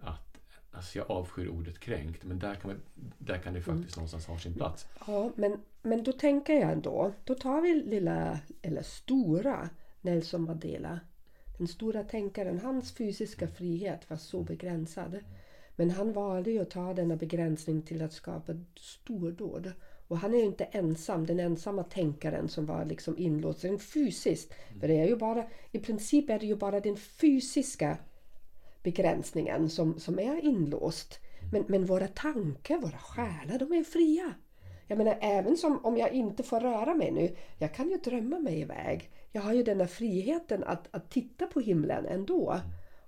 Speaker 3: att alltså jag avskyr ordet kränkt, men där kan, man, där kan det faktiskt någonstans ha sin plats.
Speaker 2: Ja, men, men då tänker jag ändå, då tar vi lilla, eller stora Nelson Mandela. Den stora tänkaren, hans fysiska frihet var så begränsad. Men han valde ju att ta denna begränsning till att skapa stordåd. Och han är ju inte ensam, den ensamma tänkaren som var liksom inlåst rent fysiskt. För det är ju bara, i princip är det ju bara den fysiska begränsningen som, som är inlåst. Men, men våra tankar, våra själar, de är ju fria. Jag menar även som om jag inte får röra mig nu, jag kan ju drömma mig iväg. Jag har ju denna friheten att, att titta på himlen ändå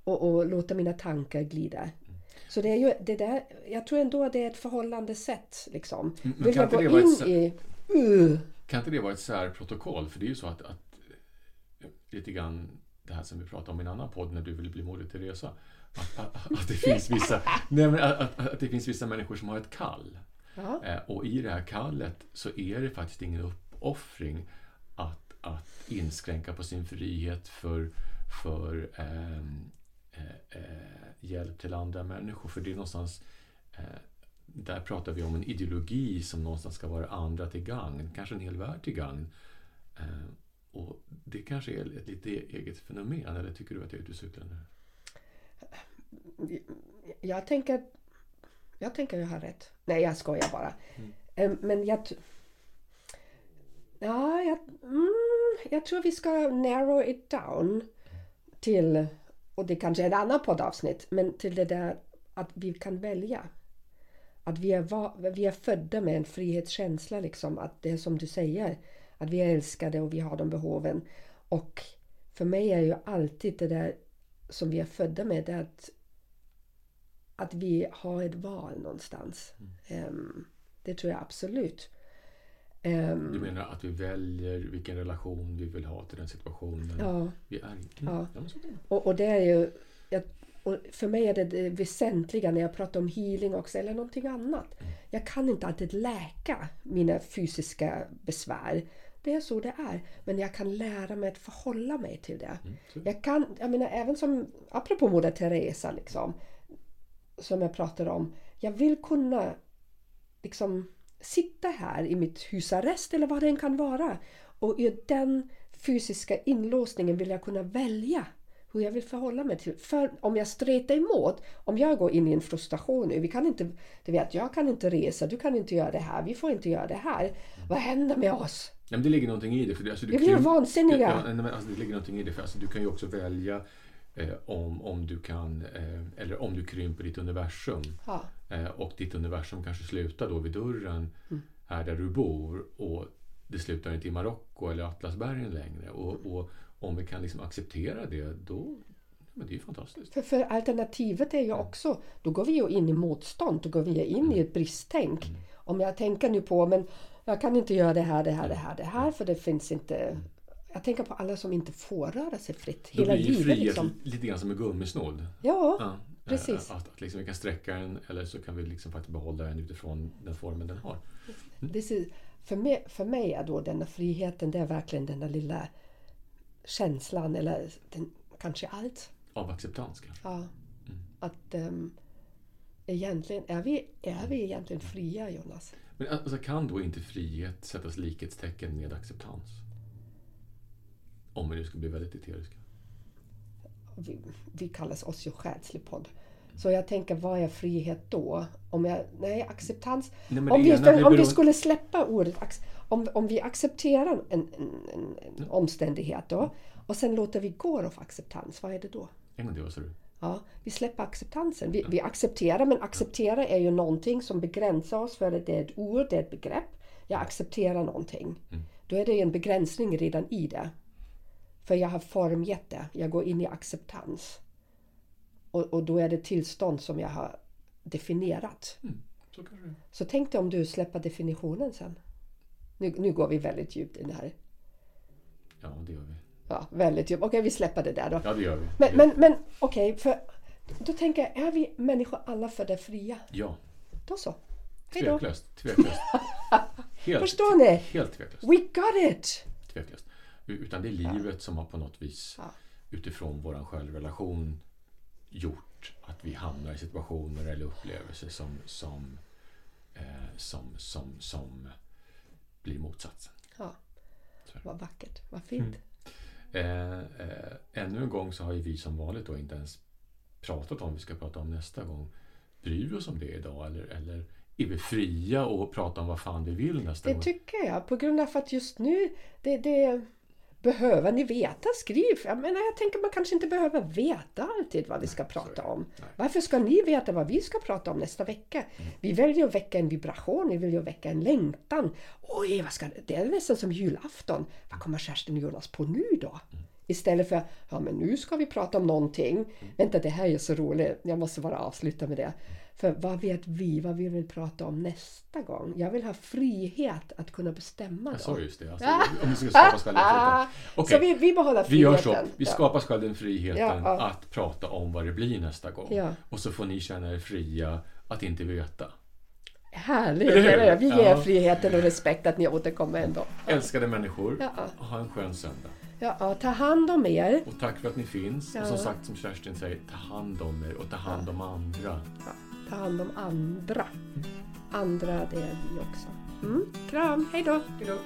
Speaker 2: och, och låta mina tankar glida. Så det är ju det där, jag tror ändå att det är ett förhållande sätt liksom.
Speaker 3: men
Speaker 2: Vill
Speaker 3: kan
Speaker 2: jag
Speaker 3: inte
Speaker 2: gå
Speaker 3: ett
Speaker 2: in
Speaker 3: sätt-
Speaker 2: i... Uh,
Speaker 3: Kan inte det vara ett särprotokoll? För det är ju så att, att eh, lite grann det här som vi pratade om i en annan podd när du ville bli Moder Teresa. Att, att, att, det finns vissa, nej, men att, att, att det finns vissa människor som har ett kall.
Speaker 2: ja,
Speaker 3: Eh, och i det här kallet så är det faktiskt ingen uppoffring att, att inskränka på sin frihet för, för ehm, eh, eh, hjälp till andra människor. För det är någonstans eh, där pratar vi om en ideologi som någonstans ska vara andra till gagn, kanske en hel värld till gagn. Eh, och det kanske är ett lite eget fenomen, eller tycker du att jag är ute och cyklar nu?
Speaker 2: jag tänker... Jag tänker jag har rätt. Nej, jag skojar bara. Em, Men jag... Ja, jag, mm, jag tror vi ska narrow it down till, och det kanske är ett annat poddavsnitt, men till det där att vi kan välja. Att vi är, va, vi är födda med en frihetskänsla, liksom. Att det är som du säger, att vi är älskade och vi har de behoven. Och för mig är ju alltid det där som vi är födda med, det att, att vi har ett val någonstans. Em, det tror jag absolut. Em,
Speaker 3: Du menar att vi väljer vilken relation vi vill ha till den situationen
Speaker 2: ja.
Speaker 3: vi är i?
Speaker 2: Ja. Och, och det är ju... Jag, för mig är det det väsentliga när jag pratar om healing också, eller någonting annat. Jag kan inte alltid läka mina fysiska besvär. Det är så det är. Men jag kan lära mig att förhålla mig till det.
Speaker 3: så.
Speaker 2: Jag kan, jag menar även som, apropå Moder Teresa liksom. Som jag pratade om. Jag vill kunna liksom sitta här i mitt husarrest eller vad det än kan vara. Och i den fysiska inlåsningen vill jag kunna välja hur jag vill förhålla mig till. För om jag stretar emot, om jag går in i en frustration nu, vi kan inte, du vet, jag kan inte resa, du kan inte göra det här, vi får inte göra det här. Vad händer med oss?
Speaker 3: Ja, men det ligger någonting i det. För det, alltså, du
Speaker 2: Vi blir vansinniga.
Speaker 3: Ja, men alltså, det ligger någonting i det. För alltså, du kan ju också välja eh, om, om du kan, eh, eller om du krymper ditt universum.
Speaker 2: Ja.
Speaker 3: Eh, och ditt universum kanske slutar då vid dörren
Speaker 2: Mm.
Speaker 3: här där du bor. Och det slutar inte i Marocko eller Atlasbergen längre. Och, och om vi kan liksom acceptera det, då men det är ju fantastiskt.
Speaker 2: För, för alternativet är ju också, då går vi ju in i motstånd, då går vi in i ett bristtänk. Om jag tänker nu på, men jag kan inte göra det här, det här, det här, det här, för det finns inte... Jag tänker på alla som inte får röra sig fritt
Speaker 3: Då
Speaker 2: hela
Speaker 3: blir ju
Speaker 2: livet.
Speaker 3: frihet
Speaker 2: Liksom.
Speaker 3: lite grann som en gummisnodd.
Speaker 2: Ja,
Speaker 3: Ja,
Speaker 2: precis.
Speaker 3: eh, Att, att liksom vi kan sträcka den eller så kan vi liksom faktiskt behålla den utifrån den formen den har.
Speaker 2: det är, för, mig, för mig är då denna friheten, det är verkligen den där lilla känslan, eller den, kanske allt.
Speaker 3: Av acceptans kanske.
Speaker 2: Ja. Att um, egentligen, är vi, är vi egentligen fria Jonas?
Speaker 3: Men alltså, kan då inte frihet sättas likhetstecken med acceptans? Om vi nu ska bli väldigt eteriska.
Speaker 2: vi, vi kallas oss ju själslig podd. Så jag tänker, vad är frihet då? Om jag, nej, acceptans.
Speaker 3: Nej,
Speaker 2: om vi,
Speaker 3: blir
Speaker 2: om vi skulle släppa ordet, om, om vi accepterar en, en, en, en omständighet då och sen låter vi gå av acceptans, vad är det då?
Speaker 3: En gång till, vad sa du?
Speaker 2: Ja, vi släpper acceptansen. Vi, vi accepterar, men acceptera är ju någonting som begränsar oss för att det är ett ord, det är ett begrepp. Jag accepterar någonting. Då är det en begränsning redan i det. För jag har formgett det. Jag går in i acceptans. Och, och då är det tillstånd som jag har definierat.
Speaker 3: Mm, så.
Speaker 2: Så tänk dig om du släpper definitionen sen. Nu, nu går vi väldigt djupt in här.
Speaker 3: Ja, det gör vi.
Speaker 2: Ja, väldigt djupt. Okej, vi släpper det där då.
Speaker 3: Ja, det gör vi.
Speaker 2: Men, men, men okej, för då tänker jag, är vi människor alla födda fria?
Speaker 3: Ja,
Speaker 2: Då så. Hej då.
Speaker 3: tveklöst. Tveklöst. Helt,
Speaker 2: Förstår ni?
Speaker 3: Helt tveklöst.
Speaker 2: We got it!
Speaker 3: tveklöst. Utan det är livet som har på något vis utifrån vår självrelation gjort att vi hamnar i situationer eller upplevelser som, som, eh, som, som, som blir motsatsen.
Speaker 2: Ja.
Speaker 3: Så.
Speaker 2: Vad vackert, vad fint.
Speaker 3: Eh, eh, ännu en gång så har ju vi som vanligt då inte ens pratat om vi ska prata om nästa gång. Bryr vi oss om det idag eller, eller är vi fria och prata om vad fan vi vill nästa
Speaker 2: Det
Speaker 3: gång?
Speaker 2: tycker jag, på grund av att just nu, det, det behöver ni veta, skriv. Jag menar, jag tänker man kanske inte behöver veta alltid vad vi ska prata om.
Speaker 3: Nej. Mm.
Speaker 2: Varför ska ni veta vad vi ska prata om nästa vecka? Vi väljer att väcka en vibration, vi väljer att väcka en längtan. Oj, vad ska det? är nästan som julafton. Vad kommer Kerstin och Jonas på nu då?
Speaker 3: Mm.
Speaker 2: Istället för, ja men nu ska vi prata om någonting. Vänta, det här är så roligt. Jag måste bara avsluta med det. För vad vet vi, vad vi vill prata om nästa gång? Jag vill ha frihet att kunna bestämma
Speaker 3: Jag
Speaker 2: då.
Speaker 3: sa just det. Alltså, om vi ska skapa oss själva friheten.
Speaker 2: Så vi, vi behåller
Speaker 3: vi gör
Speaker 2: friheten.
Speaker 3: så. Vi skapar oss själva den friheten
Speaker 2: Ja, ja.
Speaker 3: att prata om vad det blir nästa gång.
Speaker 2: Ja.
Speaker 3: Och så får ni känna er fria att inte veta.
Speaker 2: Härligt!
Speaker 3: Eller?
Speaker 2: Vi ger
Speaker 3: Ja.
Speaker 2: friheten och respekt att ni återkommer ändå.
Speaker 3: Älskade människor, ha en skön söndag.
Speaker 2: Ja, ja, ta hand om er.
Speaker 3: Och tack för att ni finns.
Speaker 2: Ja.
Speaker 3: Och som sagt, som Kerstin säger, ta hand om er och ta hand om andra.
Speaker 2: Ja, ta hand om andra. Andra, det är vi också. Mm. Kram, hej då!
Speaker 3: Hejdå!